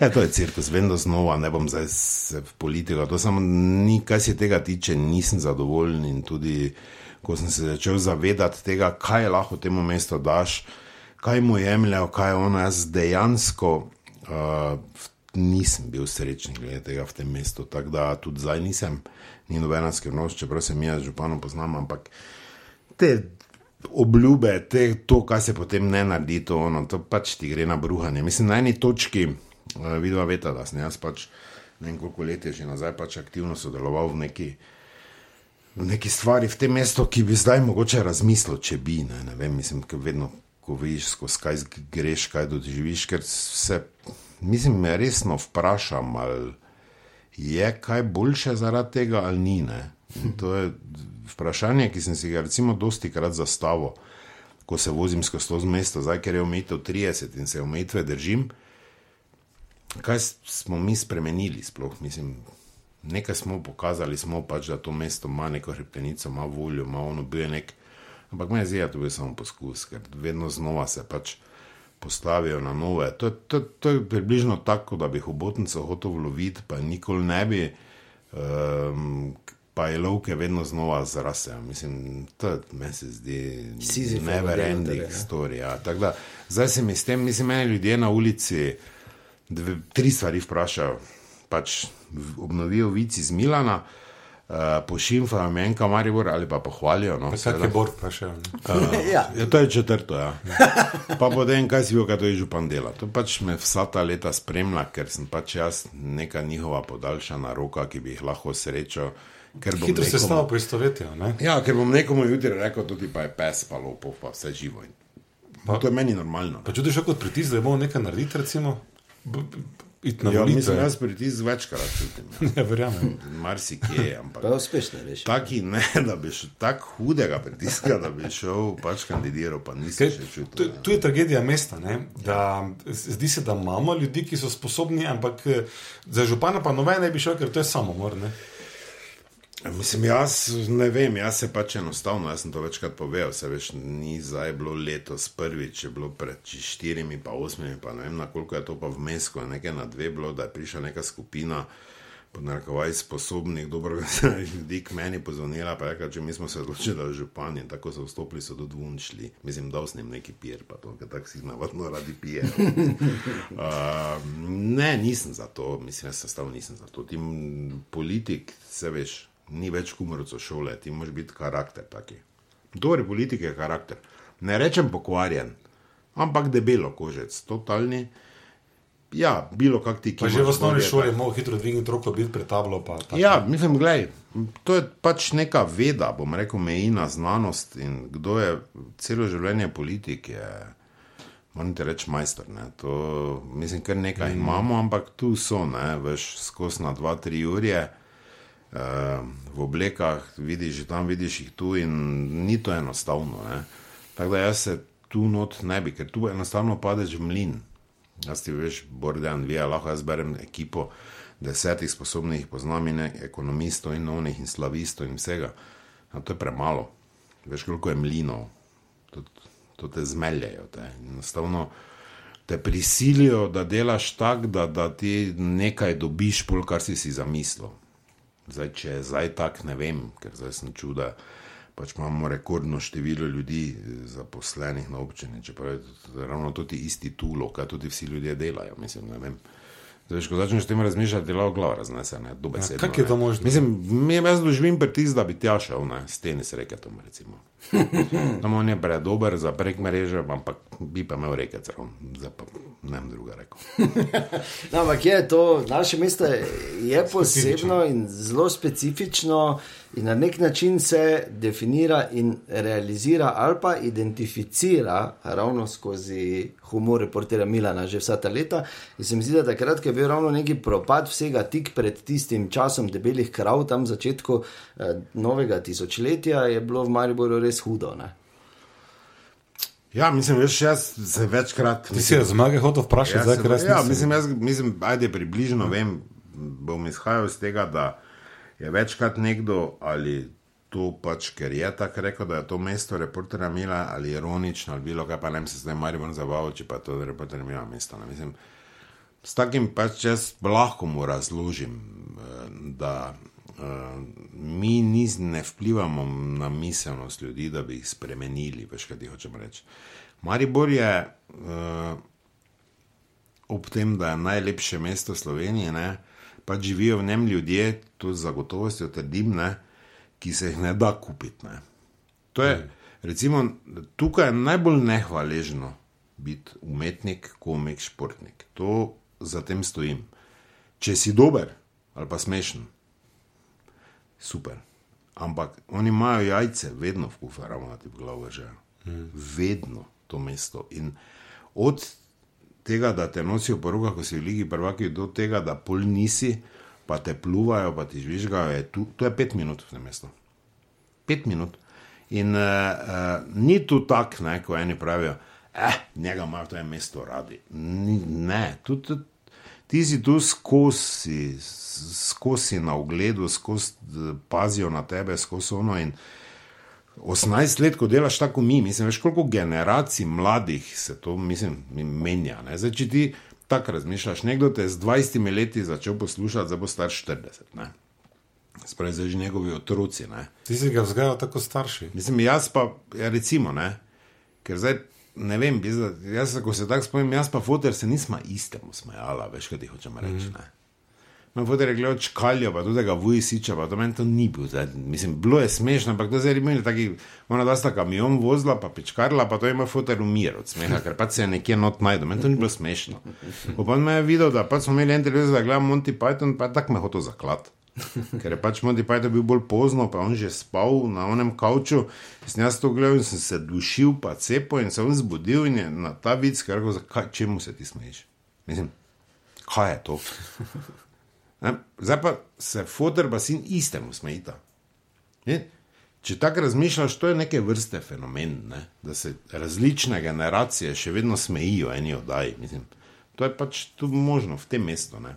Ja, to je cirkus, da znova ne bom zdaj se v politiko. To samo ni, kar se tega tiče, nisem zadovoljen in tudi, ko sem se začel zavedati tega, kaj lahko temu mestu daš, kaj mu jemljajo, kaj je ono, jaz dejansko uh, nisem bil srečen glede tega v tem mestu, tako da tudi zdaj nisem, ni nobena skrivnost, čeprav se mi jaz županom poznam, ampak te obljube, te, to, kar se potem ne naredi, to, ono, to pač ti gre na bruhanje. Mislim, na eni točki, uh, vidva veta, da sem jaz pač ne vem koliko let je že nazaj pač aktivno sodeloval v neki, v neki stvari v tem mestu, ki bi zdaj mogoče razmislil, če bi, ne, ne vem, mislim, ker vedno, ko vidiš, skozi kaj greš, kaj doživiš, ker se, mislim, resno vprašam, ali je kaj boljše zaradi tega ali ni. Ne? In To je vprašanje, ki sem si ga recimo dosti krat zastavil, ko se vozim skozi to mesto, zdaj ker je omejitev 30 in se omejitve držim. Kaj smo mi spremenili sploh? Mislim, nekaj smo pokazali, smo pač, da to mesto ima neko hrbtenico, ima voljo, ima ono, bil je nek. Ampak meni se zdi, da to je samo poskus, ker vedno znova se pač postavijo na nove. To, to, to je približno tako, da bi hobotnico hotel loviti, pa nikoli ne bi. Um, pa je lovke vedno znova zrasejo. Mislim, to meni se zdi never ending ja. story. Ja. Tako Da, zdaj se mi s tem, mislim, meni ljudje na ulici dve, tri stvari vprašajo. Pač obnovijo vici iz Milana, pošimfajo menka Maribor ali pa pohvalijo. No, seveda. je Bor vprašal? ne? ja. Ja, to je četrto, ja. Pa potem, kaj si bil, kaj to je župan dela. To pač me vsa ta leta spremlja, ker sem pač jaz neka njihova podaljšana roka, ki bi jih lahko bom Hitro se stavo poistovetijo. ne? Ja, ker bom nekomu jutri rekel, tudi pa je pes, pa lopov, pa vse živo. In To je meni normalno. Pa čutiš kot pritisk, da bomo nekaj narediti, recimo, iti na Ja, mislim, volitve. jaz pritisk večkrat čutim. Ja. Ja, verjamem. Marsikje, ampak. Pa uspešno veš. Taki ne, da bi šel tako hudega pritiska, da bi šel pač kandidiral, pa nisem Kaj, še tu, čutil. ja. tu je tragedija mesta. Ne? Da, zdi se, da imamo ljudi, ki so sposobni, ampak eh, za župana pa noben ne bi šel, ker to je samomor. Ne? Mislim, jaz ne vem, jaz se pač enostavno, jaz sem to večkrat povedal, se veš, ni zdaj bilo letos prvič, je bilo pred štirimi, pa osmimi, pa ne vem, na koliko je to pa vmes, ko je nekaj na dve bilo, da je prišla neka skupina. Pod narekovaj sposobnih, dobro organiziranih ljudi k meni pozvonila, pa je rekla, če mi smo se odločili, da je župan in tako so vstopili, so do dvun šli. Mislim, da s njim neki pier, pa to, ker tako si navadno radi pije. uh, ne, nisem za to, mislim, jaz sestavno nisem za to. Ti politik, se veš, ni več kumrovcev šole, ti moraš biti karakter taki. Dober politik je karakter. Ne rečem pokvarjen, ampak debelo kožec, totalni. Ja, bilo kak ti, ki Pa že v imaš osnovni šoli je mogel hitro dvigniti roko, biti pred tablo. Pa, tako. Ja, mislim, gledaj, to je pač neka veda, bom rekel, mejina znanost in kdo je celo življenje politik, je, moram ti reči, majster. Ne. To, mislim, kar nekaj mm. imamo, ampak tu so, ne, veš, skozi na dva, tri urje. Uh, v oblekah vidiš, že tam vidiš jih tu, in ni to enostavno. ne. Tako da jaz se tu not ne bi, ker tu enostavno padeš v mlin. Jaz ti veš, Bordejan, vi lahko jaz berem ekipo desetih sposobnih, poznam in ekonomistov in onih in slavistov in vsega. A to je premalo. Veš, koliko je mlinov, to, to te zmeljajo. Te. Enostavno te prisilijo, da delaš tako, da, da ti nekaj dobiš, pol kar si si zamislil. Zdaj, če je zdaj tak, ne vem, ker zdaj sem čuda. Pač imamo rekordno število ljudi eh, zaposlenih na občini, čeprav je ravno to ti isti tulo, kaj tudi vsi ljudje delajo. Mislim, ne vem. Zdaj, ko začneš tem razmišljati, delajo glava raznese, ne, dobesedno. kako je to možno? Mislim, mi- jaz doživim pritisk, da bi tja šel, ne, s tenis reketom, recimo. Tam on je predober za prek mreže, ampak bi pa imel reke zraven, zdaj pa ne vem druga rekel. No, ampak je to, naše mesto je, je posebno in zelo specifično, in na nek način se definira in realizira, ali pa identificira ravno skozi humor reportera Milana že vsa ta leta. In se mi zdi, da takrat, ko je bil ravno neki propad vsega tik pred tistim časom debelih krav, tam začetku eh, novega tisočletja, je bilo v Mariboru res hudo. Ne? Ja, mislim, veš, jaz se večkrat. Ti si je zmage hotel vprašati, Ja, zdaj, ker jaz ja, mislim, jaz, mislim, ajde, približno vem, bom izhajal iz tega, da je večkrat nekdo ali to pač, ker je tako rekel, da je to mesto reportera Mila ali ironično ali bilo kaj, pa ne vem, se zdaj mari bom zabaval, če pa je to reporter Mila mesto. Mislim, s takim pač jaz lahko mu razložim, eh, da uh, mi nis, ne vplivamo na miselnost ljudi, da bi jih spremenili, veš kaj ti hočem reči. Maribor je uh, ob tem, da je najlepše mesto Slovenije, ne, pač živijo v njem ljudje, to z zagotovostjo trdim, ne, ki se jih ne da kupiti. Ne. To je, recimo, tukaj je najbolj nehvaležno biti umetnik, komik, športnik. To za tem stojim. Če si dober ali pa smešen, super. Ampak oni imajo jajce, vedno v kufer, ravno ti v glavo že. Hmm. Vedno to mesto. In od tega, da te nosijo po rokah, ko si v Ligi prvaki, do tega, da pol nisi, pa te pluvajo, pa ti žvižgajo, je tu, to je pet minut v tem mestu. Pet minut. In uh, uh, ni tu tako, ne, ko eni pravijo, eh, njega ima to je mesto radi. Ni, ne, tudi. Tud, Ti si tu skozi, skozi na ogledu, skozi eh, pazijo na tebe, skozi ono. In 18 let, ko delaš tako mi, mislim, veš, koliko generacij mladih se to, mislim, menja. Ne? Zdaj, če ti tako razmišljaš, nekdo te z 20 leti začel poslušati, zdaj bo star 40. Ne? spravi zdaj že njegovi otroci. Ne. Ti si ga vzgajal tako starši. Mislim, jaz pa, ja, recimo, ne, ker zdaj ne vem, jaz, ko se tako spomnim, jaz pa fotor se nismo istemu smejala, veš, kaj ti hočem reči. Mm. Fotor je gledal čkaljo, pa tudi vujsiča, pa to meni to ni bil. Zdaj, mislim, bilo je smešno, ampak to zdaj je imel taki, ona da sta kamion vozila, pa pičkarla, pa to je moj fotor umir od smeha, ker pa se je nekje not najdel, meni to ni bilo smešno. Pa me je videl, da pa smo imeli en televizor, da gledam Monty Python, pa je tak me hotel zaklad. Ker je pač Monty Python bil bolj pozno, pa on že spal na onem kavču. Sem jaz to gledal in sem se dušil, pa cepo in se on zbudil in je na ta vic, ker rekel, zakaj, čemu se ti smeješ? Mislim, kaj je to? Ne? Zdaj pa se fotor pa sin istemu smejita. Ne? Če tako razmišljaš, to je neke vrste fenomen, ne? da se različne generacije še vedno smejijo eni oddaji. Mislim, to je pač tu možno v tem mestu. Ne?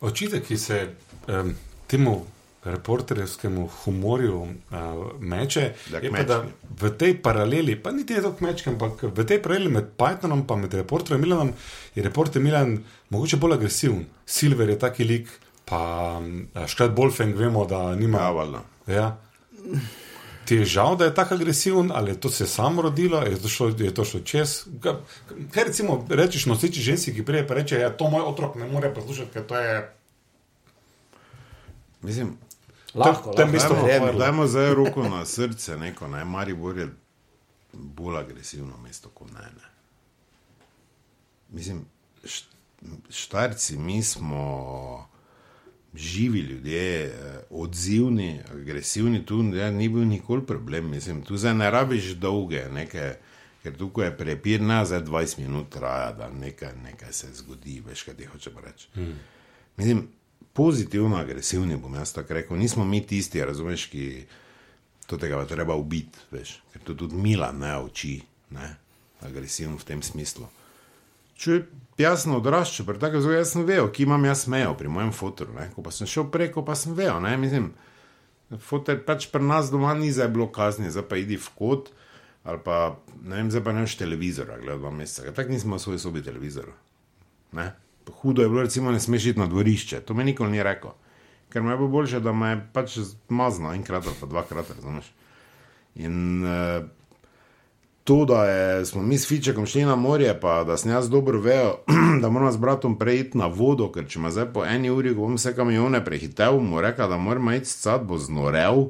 Očitek, ki se um, temu reporterjskemu humorju uh, meče, Da je pa, da v tej paraleli, pa niti je to kmečki, ampak v tej paraleli med Pythonom in med reporterjem Milanom je reporter Milan mogoče bolj agresiven. Silver je taki lik, pa Škrat Bolfeng vemo, da nima. Ja, valjda. Ja. Ti je žal, da je tako agresiven, ali je to se samo rodilo, je to šlo, je to šlo čez. Kaj, kaj recimo rečeš nosiči ženski, ki prije pa reče, da ja, to moj otrok ne more poslušati, ker to je. Mislim, Lahko, To je lahko. dajmo, Verjamem. dajmo zdaj roko na srce, neko, ne, Maribor je bolj agresivno mesto kot ne. ne. Mislim, št, štarci, mi smo živi ljudje, eh, odzivni, agresivni, tu ja, ni bil nikoli problem. Mislim, tu zdaj ne rabiš dolge, neke, ker tukaj je prepir, ne za 20 minut traja, da nekaj, nekaj se zgodi, veš, kaj ti hočem reči. Hmm. Mislim, pozitivno agresivni bom jaz tako rekel, nismo mi tisti, razumeš, ki to tega pa treba ubiti, veš, ker to tudi Mila ne uči, ne, agresiven v tem smislu. Če je jasno odraščal, pri takem zelo jasno vejo, ki imam jaz mejo pri mojem fotoru. Ne? Ko pa sem šel preko, pa sem vejo. Ne? Mislim, fotor pač pri nas doma ni zdaj bilo kazni, zdaj pa idi v kot. Ali pa ne vem, zdaj pa ne veš televizora, gledaj dva meseca. Tako nismo v svoji sobi televizora. Ne? Hudo je bilo, recimo, ne smeš iti na dvorišče. To mi nikoli ni rekel. Ker me je bilo boljše, da me je pač mazno enkrat ali pa dvakrat, razumeš. In uh, to, da je, smo mi s Fičekom šli na morje, pa da sem jaz dobro vejo, da moram s bratom preiti na vodo, ker če me zdaj po eni uri, ko bom vse kamione prehitel, mu reka, da moram iti scat, bo znorel.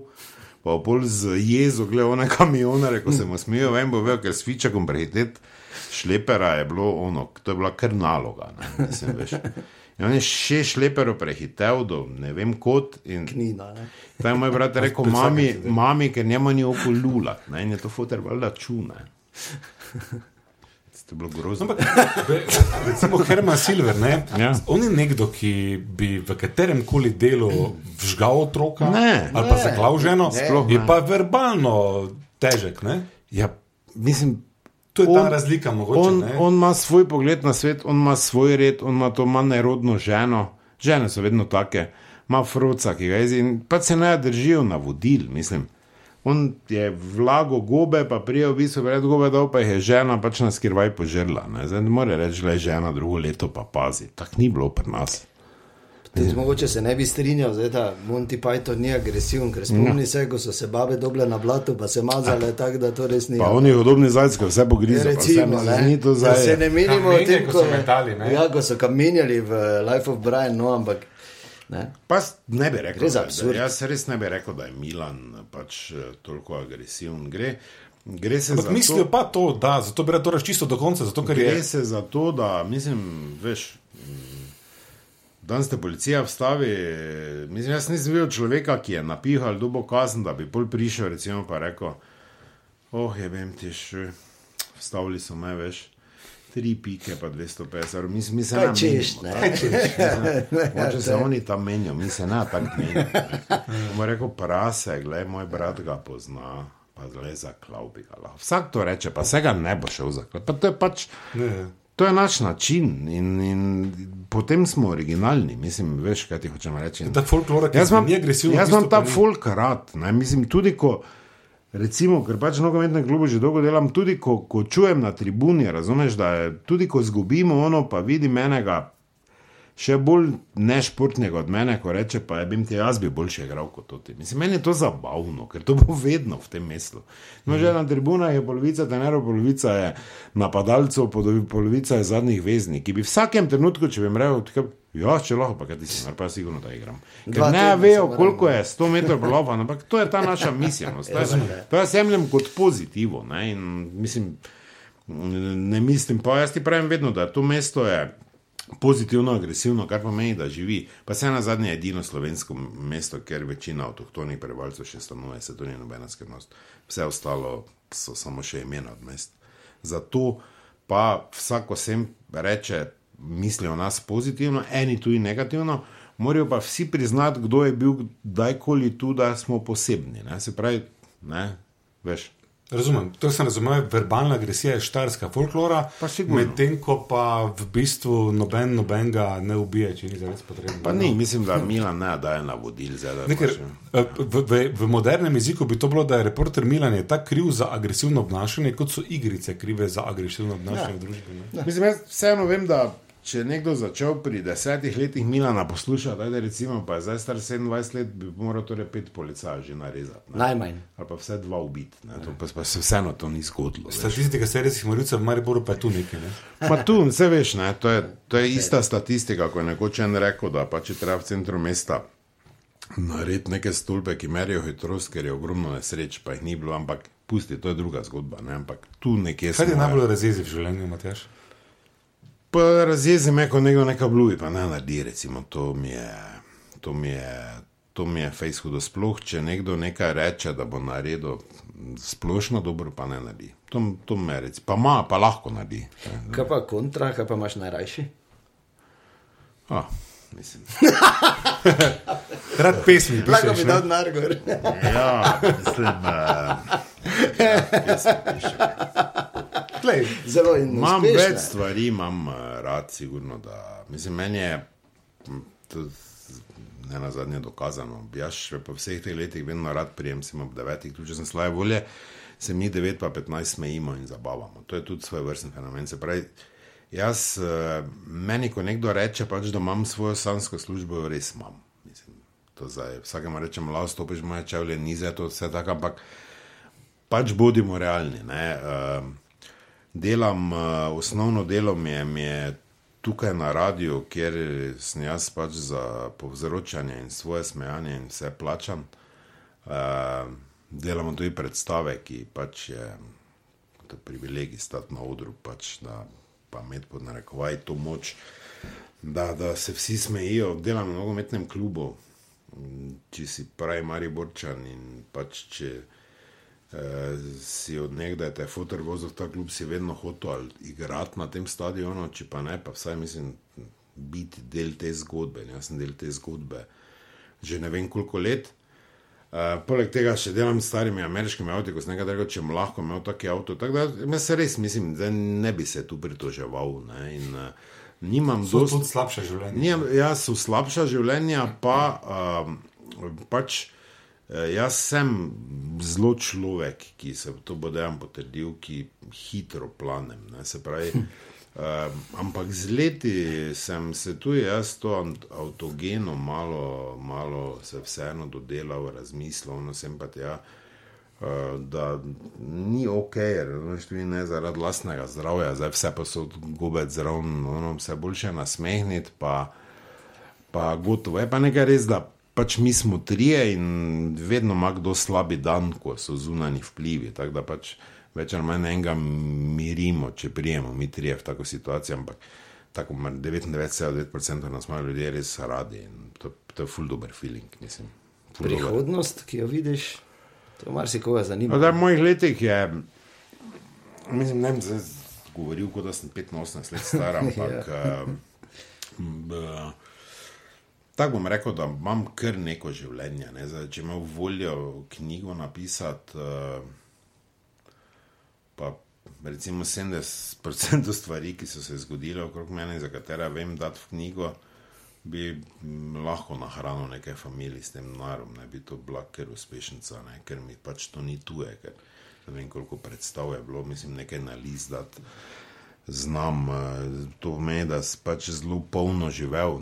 Pa pol z jezo gledal one kamione, ko se mu smejijo, vem, bo vejo, ker s Fičekom prehiteti šlepera je bilo ono, to je bila kar naloga. Ne, mislim, veš. In on je še šlepero prehitel do ne vem kot. In Knina, ne. Moj brat je rekel, mami, mami, ker njemu ni oko lula, ne, in je to fotor valjda čune. To je bilo grozno. Ampak, be- recimo Herman Silver, ne? Ja. on je nekdo, ki bi v katerem koli delu vžgal otroka Ne. ali pa Ne. zaklav ženo, Ne. Je ne. pa verbalno težek. Ne? Ja, mislim, To je ta On- razlika, mogoče. on, ne? on ima svoj pogled na svet, on ima svoj red, on ima to manj nerodno ženo. Žene so vedno take, ima froca, ki ga jezi in pa se ne držijo navodil, mislim. On je vlago gobe, pa prijel v bistvu pred gobe dol, pa je žena pač na skrivaj požrla. Ne, Zdaj ne more reči, da je žena drugo leto pa pazi. Tako ni bilo pri nas. Tudi mogoče se ne bi strinjal, zdaj, da Monty Python ni agresiven, ker spomni se, ko so se babe doble na blatu, pa se mazale tako, da to res ni. Pa oni hodobni zajci, vse vse Recimo, mi ne, to da zdaj. se ne menimo o tem, ko ko so metali, ne? Ja, ko so kamenjali v Life of Brian, no, ampak ne. Pa ne bi rekel, da- da, jaz res ne bi rekel, da je Milan pač eh, toliko agresiven. Gre, gre se Ampak za mislijo to, pa to, da zato bi rad to čisto do konca, zato ker gre je. se za to, da mislim, veš. Danes te policija vstavi, mislim, jaz nisem videl človeka, ki je napihal dubo kazen, da bi pol prišel, recimo pa rekel, oh, je vem ti še, vstavili so me, veš, tri pike pa 250, evrov. mi, mi se ne menimo. Moče se oni tam menijo, mi se ne tako menimo. Bomo rekel, prase, gledaj, moj brat ga pozna, pa zdaj zaklav bi ga lahko. Vsak to reče, pa se ga ne bo šel zaklav. Pa to je pač, Ne. To je naš način in, in potem smo originalni, mislim, veš, kaj ti hočem reči. Ta folklora, ki imam, ni agresiven. jaz imam ta folk rad. Ne? Mislim, tudi ko, recimo, ker pač nogometne klube že dolgo delam, tudi ko, ko čujem na tribuni, razumeš, da je tudi ko izgubimo ono, pa vidim enega še bolj nešportnega od mene, ko reče, pa je bim ti jaz bi boljše igral kot ti. Mislim, meni je to zabavno, ker to bo vedno v tem mestu. No, že na tribunah je polovica tenerov, polovica je napadalcev, polovi- polovica je zadnjih veznih, ki bi v vsakem trenutku, če bi jim rekel, ja, če lahko, pa ti si, pa sigurno da igram. Ker Dva ne vejo, koliko je 100 metrov prelova, ampak to je ta naša miselnost. To, je- to jaz jemljem kot pozitivo. Ne, in mislim, ne mislim, pa jaz ti pravim vedno, da to mesto je pozitivno, agresivno, kar pomeni, da živi. Pa se na zadnje edino slovensko mesto, kjer večina avtohtonih prebivalcev še stanuje, se to ni nobena skrivnost. Vse ostalo so samo še imena od mest. Zato pa vsako sem reče, misli o nas pozitivno, eni tudi negativno, morajo pa vsi priznati, kdo je bil kdajkoli tu, da smo posebni. Ne? Se pravi, ne, veš. Razumem, to sem razumel, verbalna agresija je štarska folklora, medtem ko pa v bistvu noben nobenega ne ubije, če ni zares potrebno. Pa ni, mislim, da Milan ne daje navodil, zdaj da Ne, ker, eh, v, v, v modernem jeziku bi to bilo, da je reporter Milan je tako kriv za agresivno obnašanje, kot so igrice krive za agresivno obnašanje ja. v družbi. Ne? Mislim, jaz vseeno vem, da če je nekdo začel pri desetih letih Milana poslušati, da recimo, pa je zdaj star 27 let, bi moral torej pet policajev že narezati. Ne? Najmanj. Ali pa vse dva ubiti. ne. To Pa, pa se vseeno to ni zgodilo. Statistika serijskih morilcev v Mariboru pa je tu nekaj. Ne? Ma tu, vse veš, ne, to, je, to je ista statistika, ko je nekoč en rekel, da pa če treba v centru mesta narediti neke stolpe, ki merijo hitrost, ker je ogromno nesreč, pa jih ni bilo, ampak pusti, to je druga zgodba. Ne, ampak tu nekje Kaj ti smo, ja. najbolj razjezi v življenju, Matjaš? Pa razjezi me, ko nekdo nekaj bluji, pa ne naredi, recimo, to mi je, to mi je, to mi je fejs hudo. Sploh, če nekdo nekaj reče, da bo naredil splošno dobro, pa ne naredi. To, to me reci, pa ima, pa lahko naredi. Kaj pa kontra, kaj pa imaš najrajši? Ah, mislim. Rad pesmi, Lahko bi dal denar gor. Ja, mislim, Glej, Zelo in imam uspešne. več stvari, imam eh, rad, sigurno. Da, mislim, meni je m, to ne na zadnje dokazano. Jaz po vseh teh letih vedno rad prijem, sem ob devetih, tudi če sem slabe volje, se mi 9 pa 15 smejimo in zabavamo. To je tudi svoj vrsten fenomen. Se pravi, jaz, eh, meni, ko nekdo reče, pač, da imam svojo sansko službo, res imam. Mislim, to zdaj, vsakemu rečem, lahko stopiš moje čevlje, ni za to vse tako, ampak pač bodimo realni. Ne? Uh, delam, uh, osnovno delo mi je, mi je tukaj na radiju, kjer sem jaz pač za povzročanje in svoje smejanje in vse plačam. Uh, delamo tudi predstave, ki pač je to privilegij stati na odru, pač, da pa imeti pod narekovaj to moč, da, da se vsi smejijo. Delam v nogometnem klubu, če si pravi Mariborčan in pač če eh, si od nekdaj te fotor vozil v ta klub, si vedno hotel igrati na tem stadionu, če pa ne, pa vsaj mislim biti del te zgodbe. in Jaz sem del te zgodbe že ne vem koliko let. Uh, poleg tega še delam s starimi ameriškimi avti, ko sem nekaj rekel, če bom lahko imel taki avto. Tako da jaz se res mislim, da ne bi se tu pritoževal. Ne, in, uh, nimam dosti. tudi slabše življenje. Jaz so slabša življenja, pa um, pač jaz sem zelo človek, ki se to bo dejan potrdil, ki hitro planem. Ne, se pravi, um, ampak z leti sem se tu jaz to avtogeno malo, malo se vseeno dodelal, razmislil, no sem pa tja. Uh, da ni ok, veš, tudi ne zaradi vlastnega zdravja, zdaj vse pa so gobec zraven, no, vse boljše nasmehniti, pa, pa gotovo. Je pa nekaj res, da pač mi smo trije in vedno ima kdo slabi dan, ko so zunani vplivi. Tako da pač več ali manj enega mirimo, če prijemo mi trije v tako situacijo, ampak tako mar 99,9% nas imajo ljudje res radi in to, to je full dober feeling, mislim. Ful dober. Prihodnost, ki jo vidiš, to marsikoga zanima. No, da, v mojih letih je, mislim, ne vem, zdaj govoril, kot da sem 85 let star, ampak uh, b, tako bom rekel, da imam kar neko življenje. Ne? Zdaj, če imam voljo knjigo napisati, uh, pa recimo 70% stvari, ki so se zgodile okrog mene, za katere vem dati v knjigo. Bi lahko nahranil nekaj familij s tem narom, ne bi to bila ker uspešnica, ne? ker mi pač to ni tuje, ker ne vem koliko predstav je bilo, mislim, nekaj na list dati. znam. eh, To pomeni, da si pač zelo polno živel?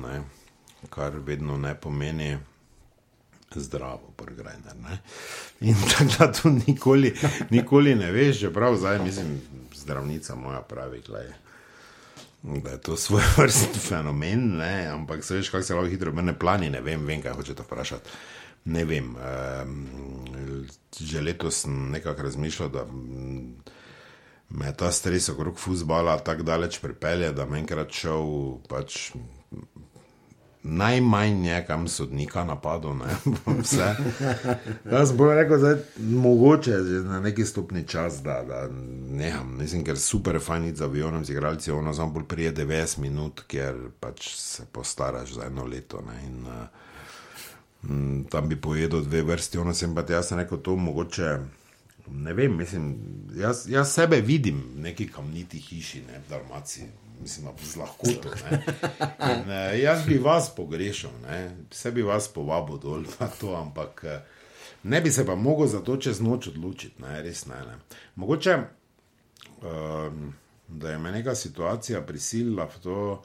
Kar vedno ne pomeni zdravo, pregrajner. Ne? In tako da to nikoli, nikoli ne veš, čeprav zdaj mislim, zdravnica moja pravi, glej, da je to svoj vrstni fenomen, ne? ampak se veš, kako se lahko hitro obrne plani, ne vem, vem kaj hočete vprašati. Ne vem, um, že letos sem nekako razmišljal, da me ta stres okrog futbola tako daleč pripelje, da me enkrat šel pač najmanj nekam sodnika napadel, ne vse. Jaz bom rekel, da je mogoče že na neki stopni čas, da, da neham. Mislim, ker super fajn z avionom, z igralci, ono samo bolj prije 90 minut, ker pač se postaraš za eno leto. Ne, in, uh, tam bi pojedel dve vrsti, ono sem pa jaz sem rekel, to mogoče. Ne vem, mislim, jaz, jaz sebe vidim v neki kamniti hiši, ne v Dalmaciji, mislim, z lahkoto. In, eh, jaz bi vas pogrešal, vse bi vas povabil dol na to, ampak eh, ne bi se pa mogel za to čez noč odločiti, ne, res ne. ne. Mogoče, um, da je me neka situacija prisilila v to.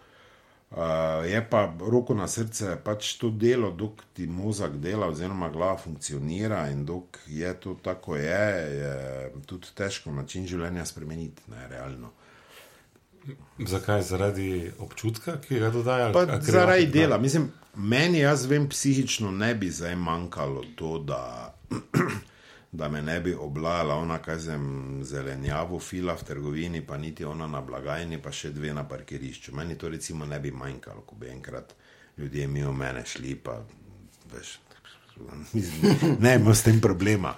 Uh, je pa roko na srce, pač to delo, dok ti možak dela, oziroma glava funkcionira in dok je to tako, je, je tudi težko način življenja spremeniti, ne realno. Zakaj? Zaradi občutka, ki ga dodaja? Pa zaradi dela, mislim, meni, jaz vem, psihično ne bi zdaj manjkalo to, da, da me ne bi oblala ona, kaj sem zelenjavo fila v trgovini, pa niti ona na blagajni, pa še dve na parkirišču. Meni to recimo ne bi manjkalo, ko bi enkrat ljudje mimo mene šli, pa veš. mislim, Ne, imam s tem problema.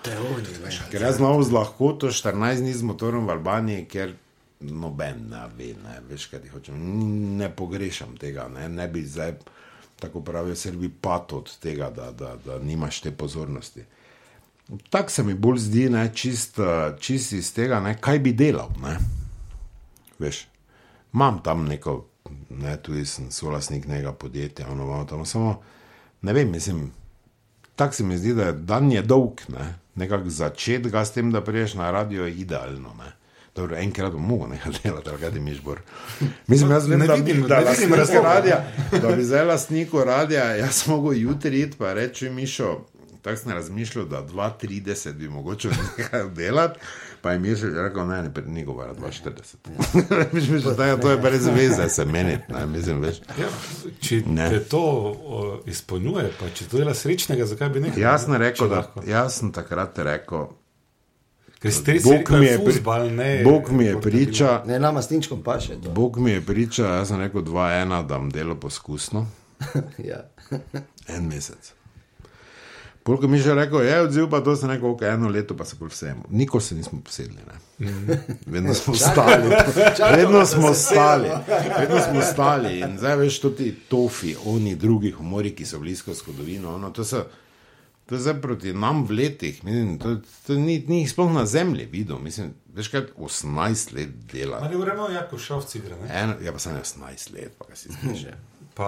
Ker jaz znam z lahkoto 14 dni z motorom v Albaniji, ker noben ne ve, ne veš, kaj ti hočem. Ne pogrešam tega, ne, ne bi zdaj, tako pravijo, Srbi pat od tega, da, da, da nimaš te pozornosti. Tako se mi bolj zdi, ne, čist, čist iz tega, ne, kaj bi delal. Ne. Veš, imam tam neko, ne, tudi sem solasnik nekega podjetja, ono imamo tam samo, ne vem, mislim, tako se mi zdi, da je dan je dolg, ne, nekako začeti ga s tem, da priješ na radio, je idealno, ne. Dobro, enkrat bom mogel nekaj delati, ali kaj ti miš bor. Mislim, jaz vem, Ne da, vidim- da, ne vidim lastniku razloga. radija, da bi zdaj lastniku radija, jaz mogel jutri iti pa reči, Mišo, tako sem razmišljal, da 2,30 bi mogoče nekaj delati, pa je Mišo rekel, ne, ne, ni govora 2,40. Veš, veš, da je to je brez veze, se meni, ne, mislim, veš. Ja, če Ne. te to o, izpolnjuje, pa če to dela srečnega, zakaj bi nekaj? Jaz sem rekel, da, jaz sem takrat rekel, Ker si res Bog mi je fuzbal, ne. Bog mi je priča, Ne, nama s ničkom pa še to. Bog mi je priča, jaz sem rekel 2-1, da bom delo poskusno, ja. en mesec. Polk mi je že rekel, je odziv, pa to sem rekel, ok, eno leto pa se bolj vsem. Nikoli se nismo posedli, ne. Vedno smo stali, vedno smo stali, vedno smo stali. In zdaj veš, to ti tofi, oni drugi humori, ki so blisko zgodovino, ono, to so. To je zdaj proti nam v letih, mislim, to, to ni, ni jih sploh na zemlji videl. Mislim, veš kaj, 18 let dela. Ali vremo, jako šovci igre, ne? En, ja, pa sem 18 let, pa si zdiš. Pa,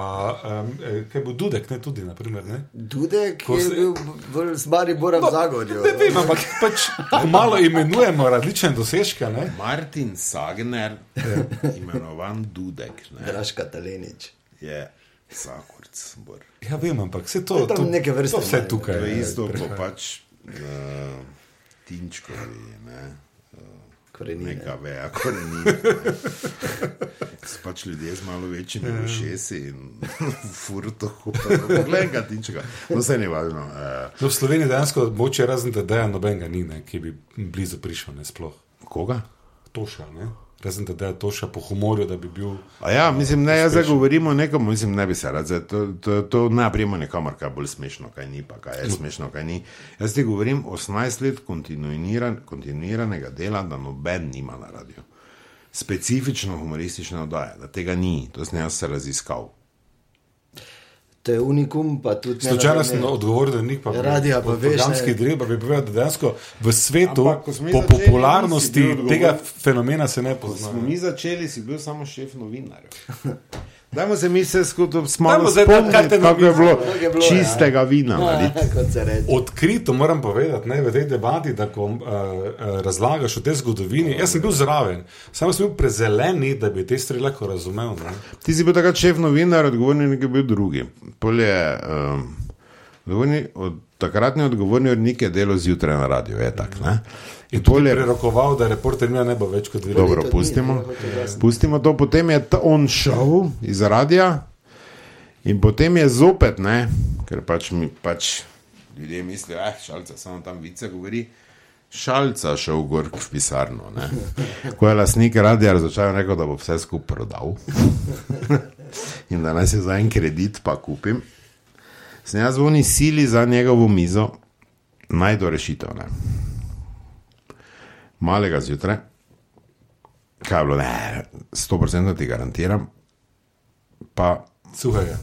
um, kaj bo Dudek, ne tudi, naprimer, ne? Dudek Ko je se- bil v Mariboru v Zagorju. Ne vem, ampak pač malo imenujemo različne dosežke, ne? Martin Sagner, imenovan Dudek, ne, Draška Talenič. je Sakurc. Bor. Ja, vem, ampak vse to, To je to, neke vrste, to vse tukaj. To je je, isto, kot pač uh, Tinčkovi, ne, Korenine. neka veja korenina. ne. Pač ljudje z malo večjimi ušesi in furto. Poglej, ga Tinčka. No, se ne važno. Uh, No, v Sloveniji dejansko moče razen tedaj nobenega ni, ne, ki bi blizu prišel, ne sploh. koga? Toša, ne? Razen tedaj Toša po humorju, da bi bil. A ja, mislim, ne, jaz zdaj govorim o nekom, mislim, ne bi se rad, zdaj, to, to, to ne prijemo nekamor, kaj je bolj smešno, kaj ni, pa kaj je smešno, kaj ni. Jaz ti govorim 18 let kontinuiran, kontinuiranega dela, da noben nima na radiju. Specifično humoristične oddaje, da tega ni, to sem jaz se raziskal. To je unikum, pa tudi ne Slučajno sem odgovoril, da ni pa Radija, pa veš, programski del, pa bi povedal, da dejansko v svetu Ampak, po začeli, popularnosti tega fenomena se ne Ko pozna. smo mi začeli, si bil samo šef novinarjev. Dajmo se mi se skupaj spomniti, kako je bilo ja. čistega vina. se reče. Odkrito moram povedati, ne, v tej debati, da ko uh, uh, razlagaš o tej zgodovini, jaz sem bil zraven, samo sem bil prezeleni, da bi te stvari lahko razumel. Ne. Ti si bil takrat šef novinar, odgovorni je bil drugi. Pol je, um, odgovorni, od, takratni odgovorni urednik je delo zjutraj na radiju, je tak. Ne? In tudi je- prerokoval, da reporter ima ne bo več kot dve leti. Dobro, pustimo, pustimo to. Potem je ta- on šel iz radia in potem je zopet, ne, ker pač, mi, pač ljudje mislijo, da je šalca, samo tam vice govori. Šalca šel gor v pisarno. Ne. Ko je lastnik radia razočaran, rekel, da bo vse skupaj prodal in da naj se za en kredit pa kupim. Sem jaz v oni sili za njegovo mizo, najdo rešitev. Ne. Malega zjutraj, kaj je bilo, ne, 100% ti garantiram, pa Suhega.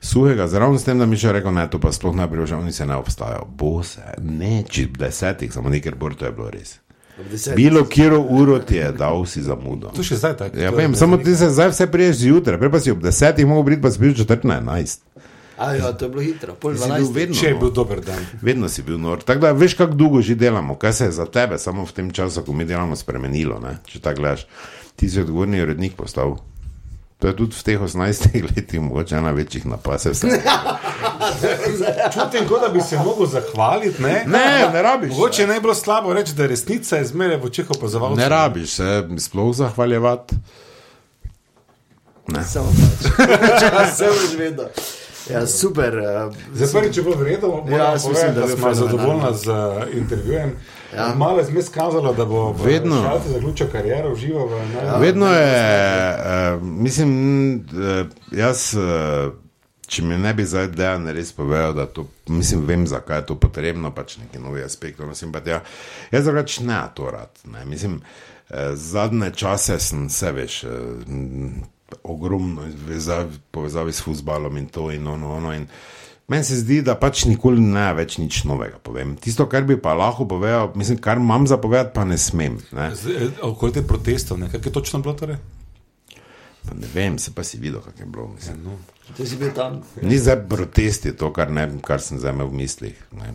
suhega, zraven s tem, da mi še rekel, ne, to pa sploh ne priložil, oni se ne obstajajo. Bo se, ne, če desetih, samo nekaj bolj to je bilo res. Bilo, kjer uro ti je dal, si zamudo. To še zdaj tako. Ja, vem, samo ti se zdaj vse priješ zjutraj, prej pa si ob desetih mogel biti, pa si bil četrt na enajst. A, ja, to je bilo hitro, pol 12. vedno. Če je bil dober dan. Vedno si bil nor. Tako da veš, kako dolgo že delamo, kaj se je za tebe, samo v tem času, ko mi delamo, spremenilo. Ne? Če tako gledaš, ti si odgovorni urednik postal. To je tudi v teh 18 letih mogoče ena večjih napasov. Čutim, kot da bi se mogel zahvaliti. Ne, Ne, ne rabiš. Mogoče ne bi bilo slabo reči, da resnica je zmeraj v očeh opazovalcev. Ne rabiš se sploh zahvaljevati. Samo pač. Čas se boš vedel. Ja, super. Uh, Za prvi, če bo vredno, Ja, jaz mislim, da da je smo zadovoljni z uh, intervjujem. Ja. Ja. Malo je zmes kazalo, da bo v Vedno. Zaključil kariero, užival v ja. Vedno je, uh, mislim, jaz, uh, če mi ne bi zdaj dejan res povedal, da to, mislim, vem, zakaj je to potrebno, pač neki novi aspekt. Mislim, pa, ja, jaz drugač ne to rad. Ne. Mislim, uh, zadnje čase sem se veš. Uh, Ogromno vezav, povezavi s futbalom in to in ono. ono in Meni se zdi, da pač nikoli ne več nič novega povem. Tisto, kar bi pa lahko povedal, mislim, kar imam za povedati, pa ne smem. Eh, Okoli te protestov, ne? kaj je točno bilo torej? Pa ne vem, se pa si videl, kak je bilo. Mislim. No. ti si bil tam. Ni zdaj protest, je to, kar, ne, kar sem zdaj imel v mislih. Ne.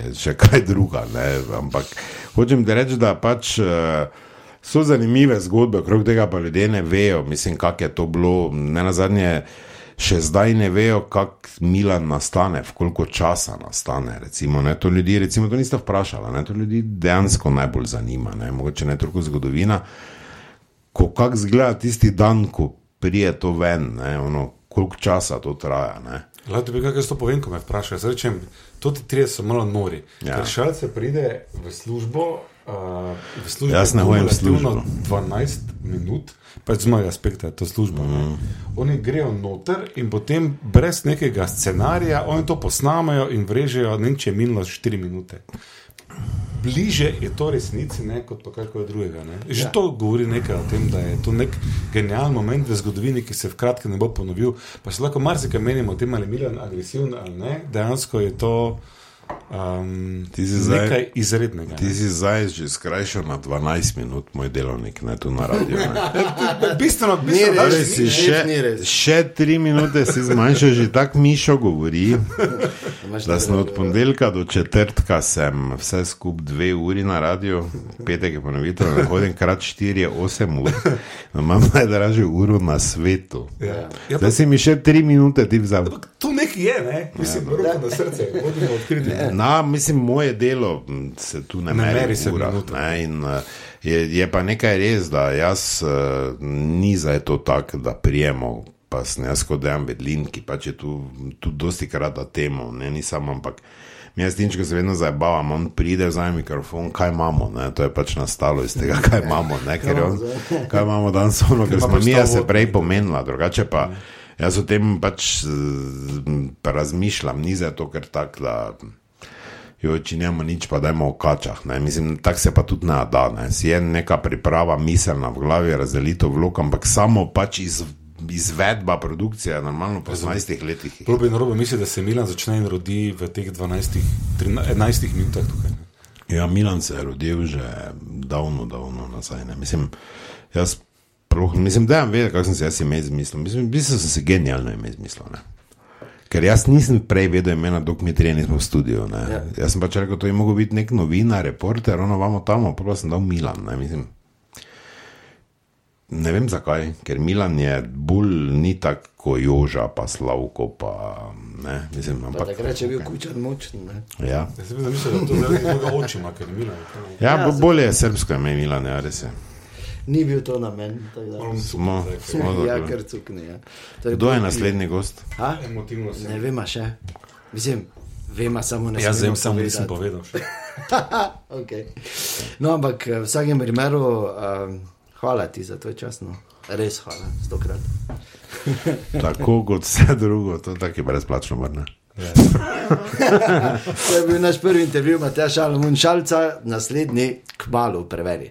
Je še kaj druga. Ne. Ampak hočem reči, da pač. Uh, So zanimive zgodbe, okrog tega pa ljudje ne vejo, mislim, kako je to bilo. Ne na zadnje, še zdaj ne vejo, kako Milan nastane, v koliko časa nastane. Recimo, ne, to ljudi recimo, to niste vprašali, ne, to ljudi dejansko najbolj zanima. Ne, mogoče ne toliko zgodovina, ko kako zgleda tisti dan, ko prije to ven, ne, ono, koliko časa to traja. Ne. Lahko bi kaj to povem, ko me vprašajo. Jaz rečem, to ti trije so malo nori. Ja. Ker šalce pride v službo. Uh, v službo Jaz ne kumulativno službo. 12 minut, pač z mojega aspekta je to služba. Mm. Oni grejo noter in potem brez nekega scenarija, oni to posnamajo in vrežejo, ne če je minilo 4 minute. Bliže je to resnici, ne, kot pa karkoli drugega. Ne. Že ja. to govori nekaj o tem, da je to nek genijalen moment v zgodovini, ki se v kratkem ne bo ponovil. Pa se lahko marsikaj menimo o tem, ali je Milan agresiven ali ne. Dejansko je to um, Ti si zdaj- nekaj izrednega. Ti si zdaj že skrajšal na 12 minut, moj delovnik, ne tu na radiju. Ne. ne. Bistveno, Ni bistveno res. Si ni še, ni res. še tri minute si zmanjšal, že tako Mišo govori, da sem od ponedeljka do četrtka sem vse skupaj dve uri na radiju, petek je ponovitev, ne hodim krat štiri, je osem ur. No, imam najdražjo uro na svetu. Ja. Zdaj si mi še tri minute ti vzal. To nekaj je, ne? mislim, ja, roko na srce, bodimo odkriti. Na, mislim, moje delo se tu ne, Ne meri meri se urah, ne, in, uh, je, je pa nekaj res, da jaz uh, ni zdaj to tako, da prijemo. Pa sem jaz kot dejan vedlin, ki pač je tu, tu dosti krat da temo, ne nisem, ampak mi jaz tinčko se vedno zabavam, on pride, vzame mikrofon, kaj imamo, ne, to je pač nastalo iz tega, kaj imamo, ne, ker on, kaj imamo danes ono, ker smo mi, se prej pomenila, drugače pa jaz o tem pač eh, pa razmišljam, ni za to, ker tako da. Jo, če nimamo nič, pa dajmo v kačah. Ne. Mislim, tako se pa tudi ne da. Ne. Si je neka priprava, miselna v glavi, razdelitev vlog, ampak samo pač iz, izvedba produkcije, je normalno po 18 letih. Probi na robu misli, da se Milan začne in rodi v teh 12, 13, 11 minutah tukaj. Ne? Ja, Milan se je rodil že davno, davno nazaj. Ne. Mislim, jaz Proh, mislim, da vem, kako sem se jaz ime izmislil. Mislim, mislim, sem se genialno ime izmislil. Ne? Ker jaz nisem prej vedel imena, dok mi trije nismo v studiu. Ja. Jaz sem pač rekel, to je mogel biti nek novinar, reporter, ono vamo tam, pa sem dal Milan. Ne, mislim, ne vem zakaj, ker Milan je bolj ni tako joža, pa slavko, pa ne. Mislim, Pa ampak, takrat je bil kučan močen. ne. ja. Jaz sem zamislil, da to zaradi tega očima, ker je Milan. Ja, ja, bolje je srpsko ime Milan, ja, res je. Ni bil to namen. Smo, smo Ja, zato. kar cukne. Ja. To je Kdo je naslednji gost? Ha? Emotivno sem. Ne vemo še. Mislim, vemo samo ne. Jaz vem, samo nisem povedal. še. okay. No, ampak eh, v vsakem primeru, um, hvala ti za tvoj čas. No. Res hvala, stokrat. Tako kot vse drugo, to tako je brezplačno, vrne. To je bil naš prvi intervju, Matej Šalmun Šalca, naslednji k malu preveri.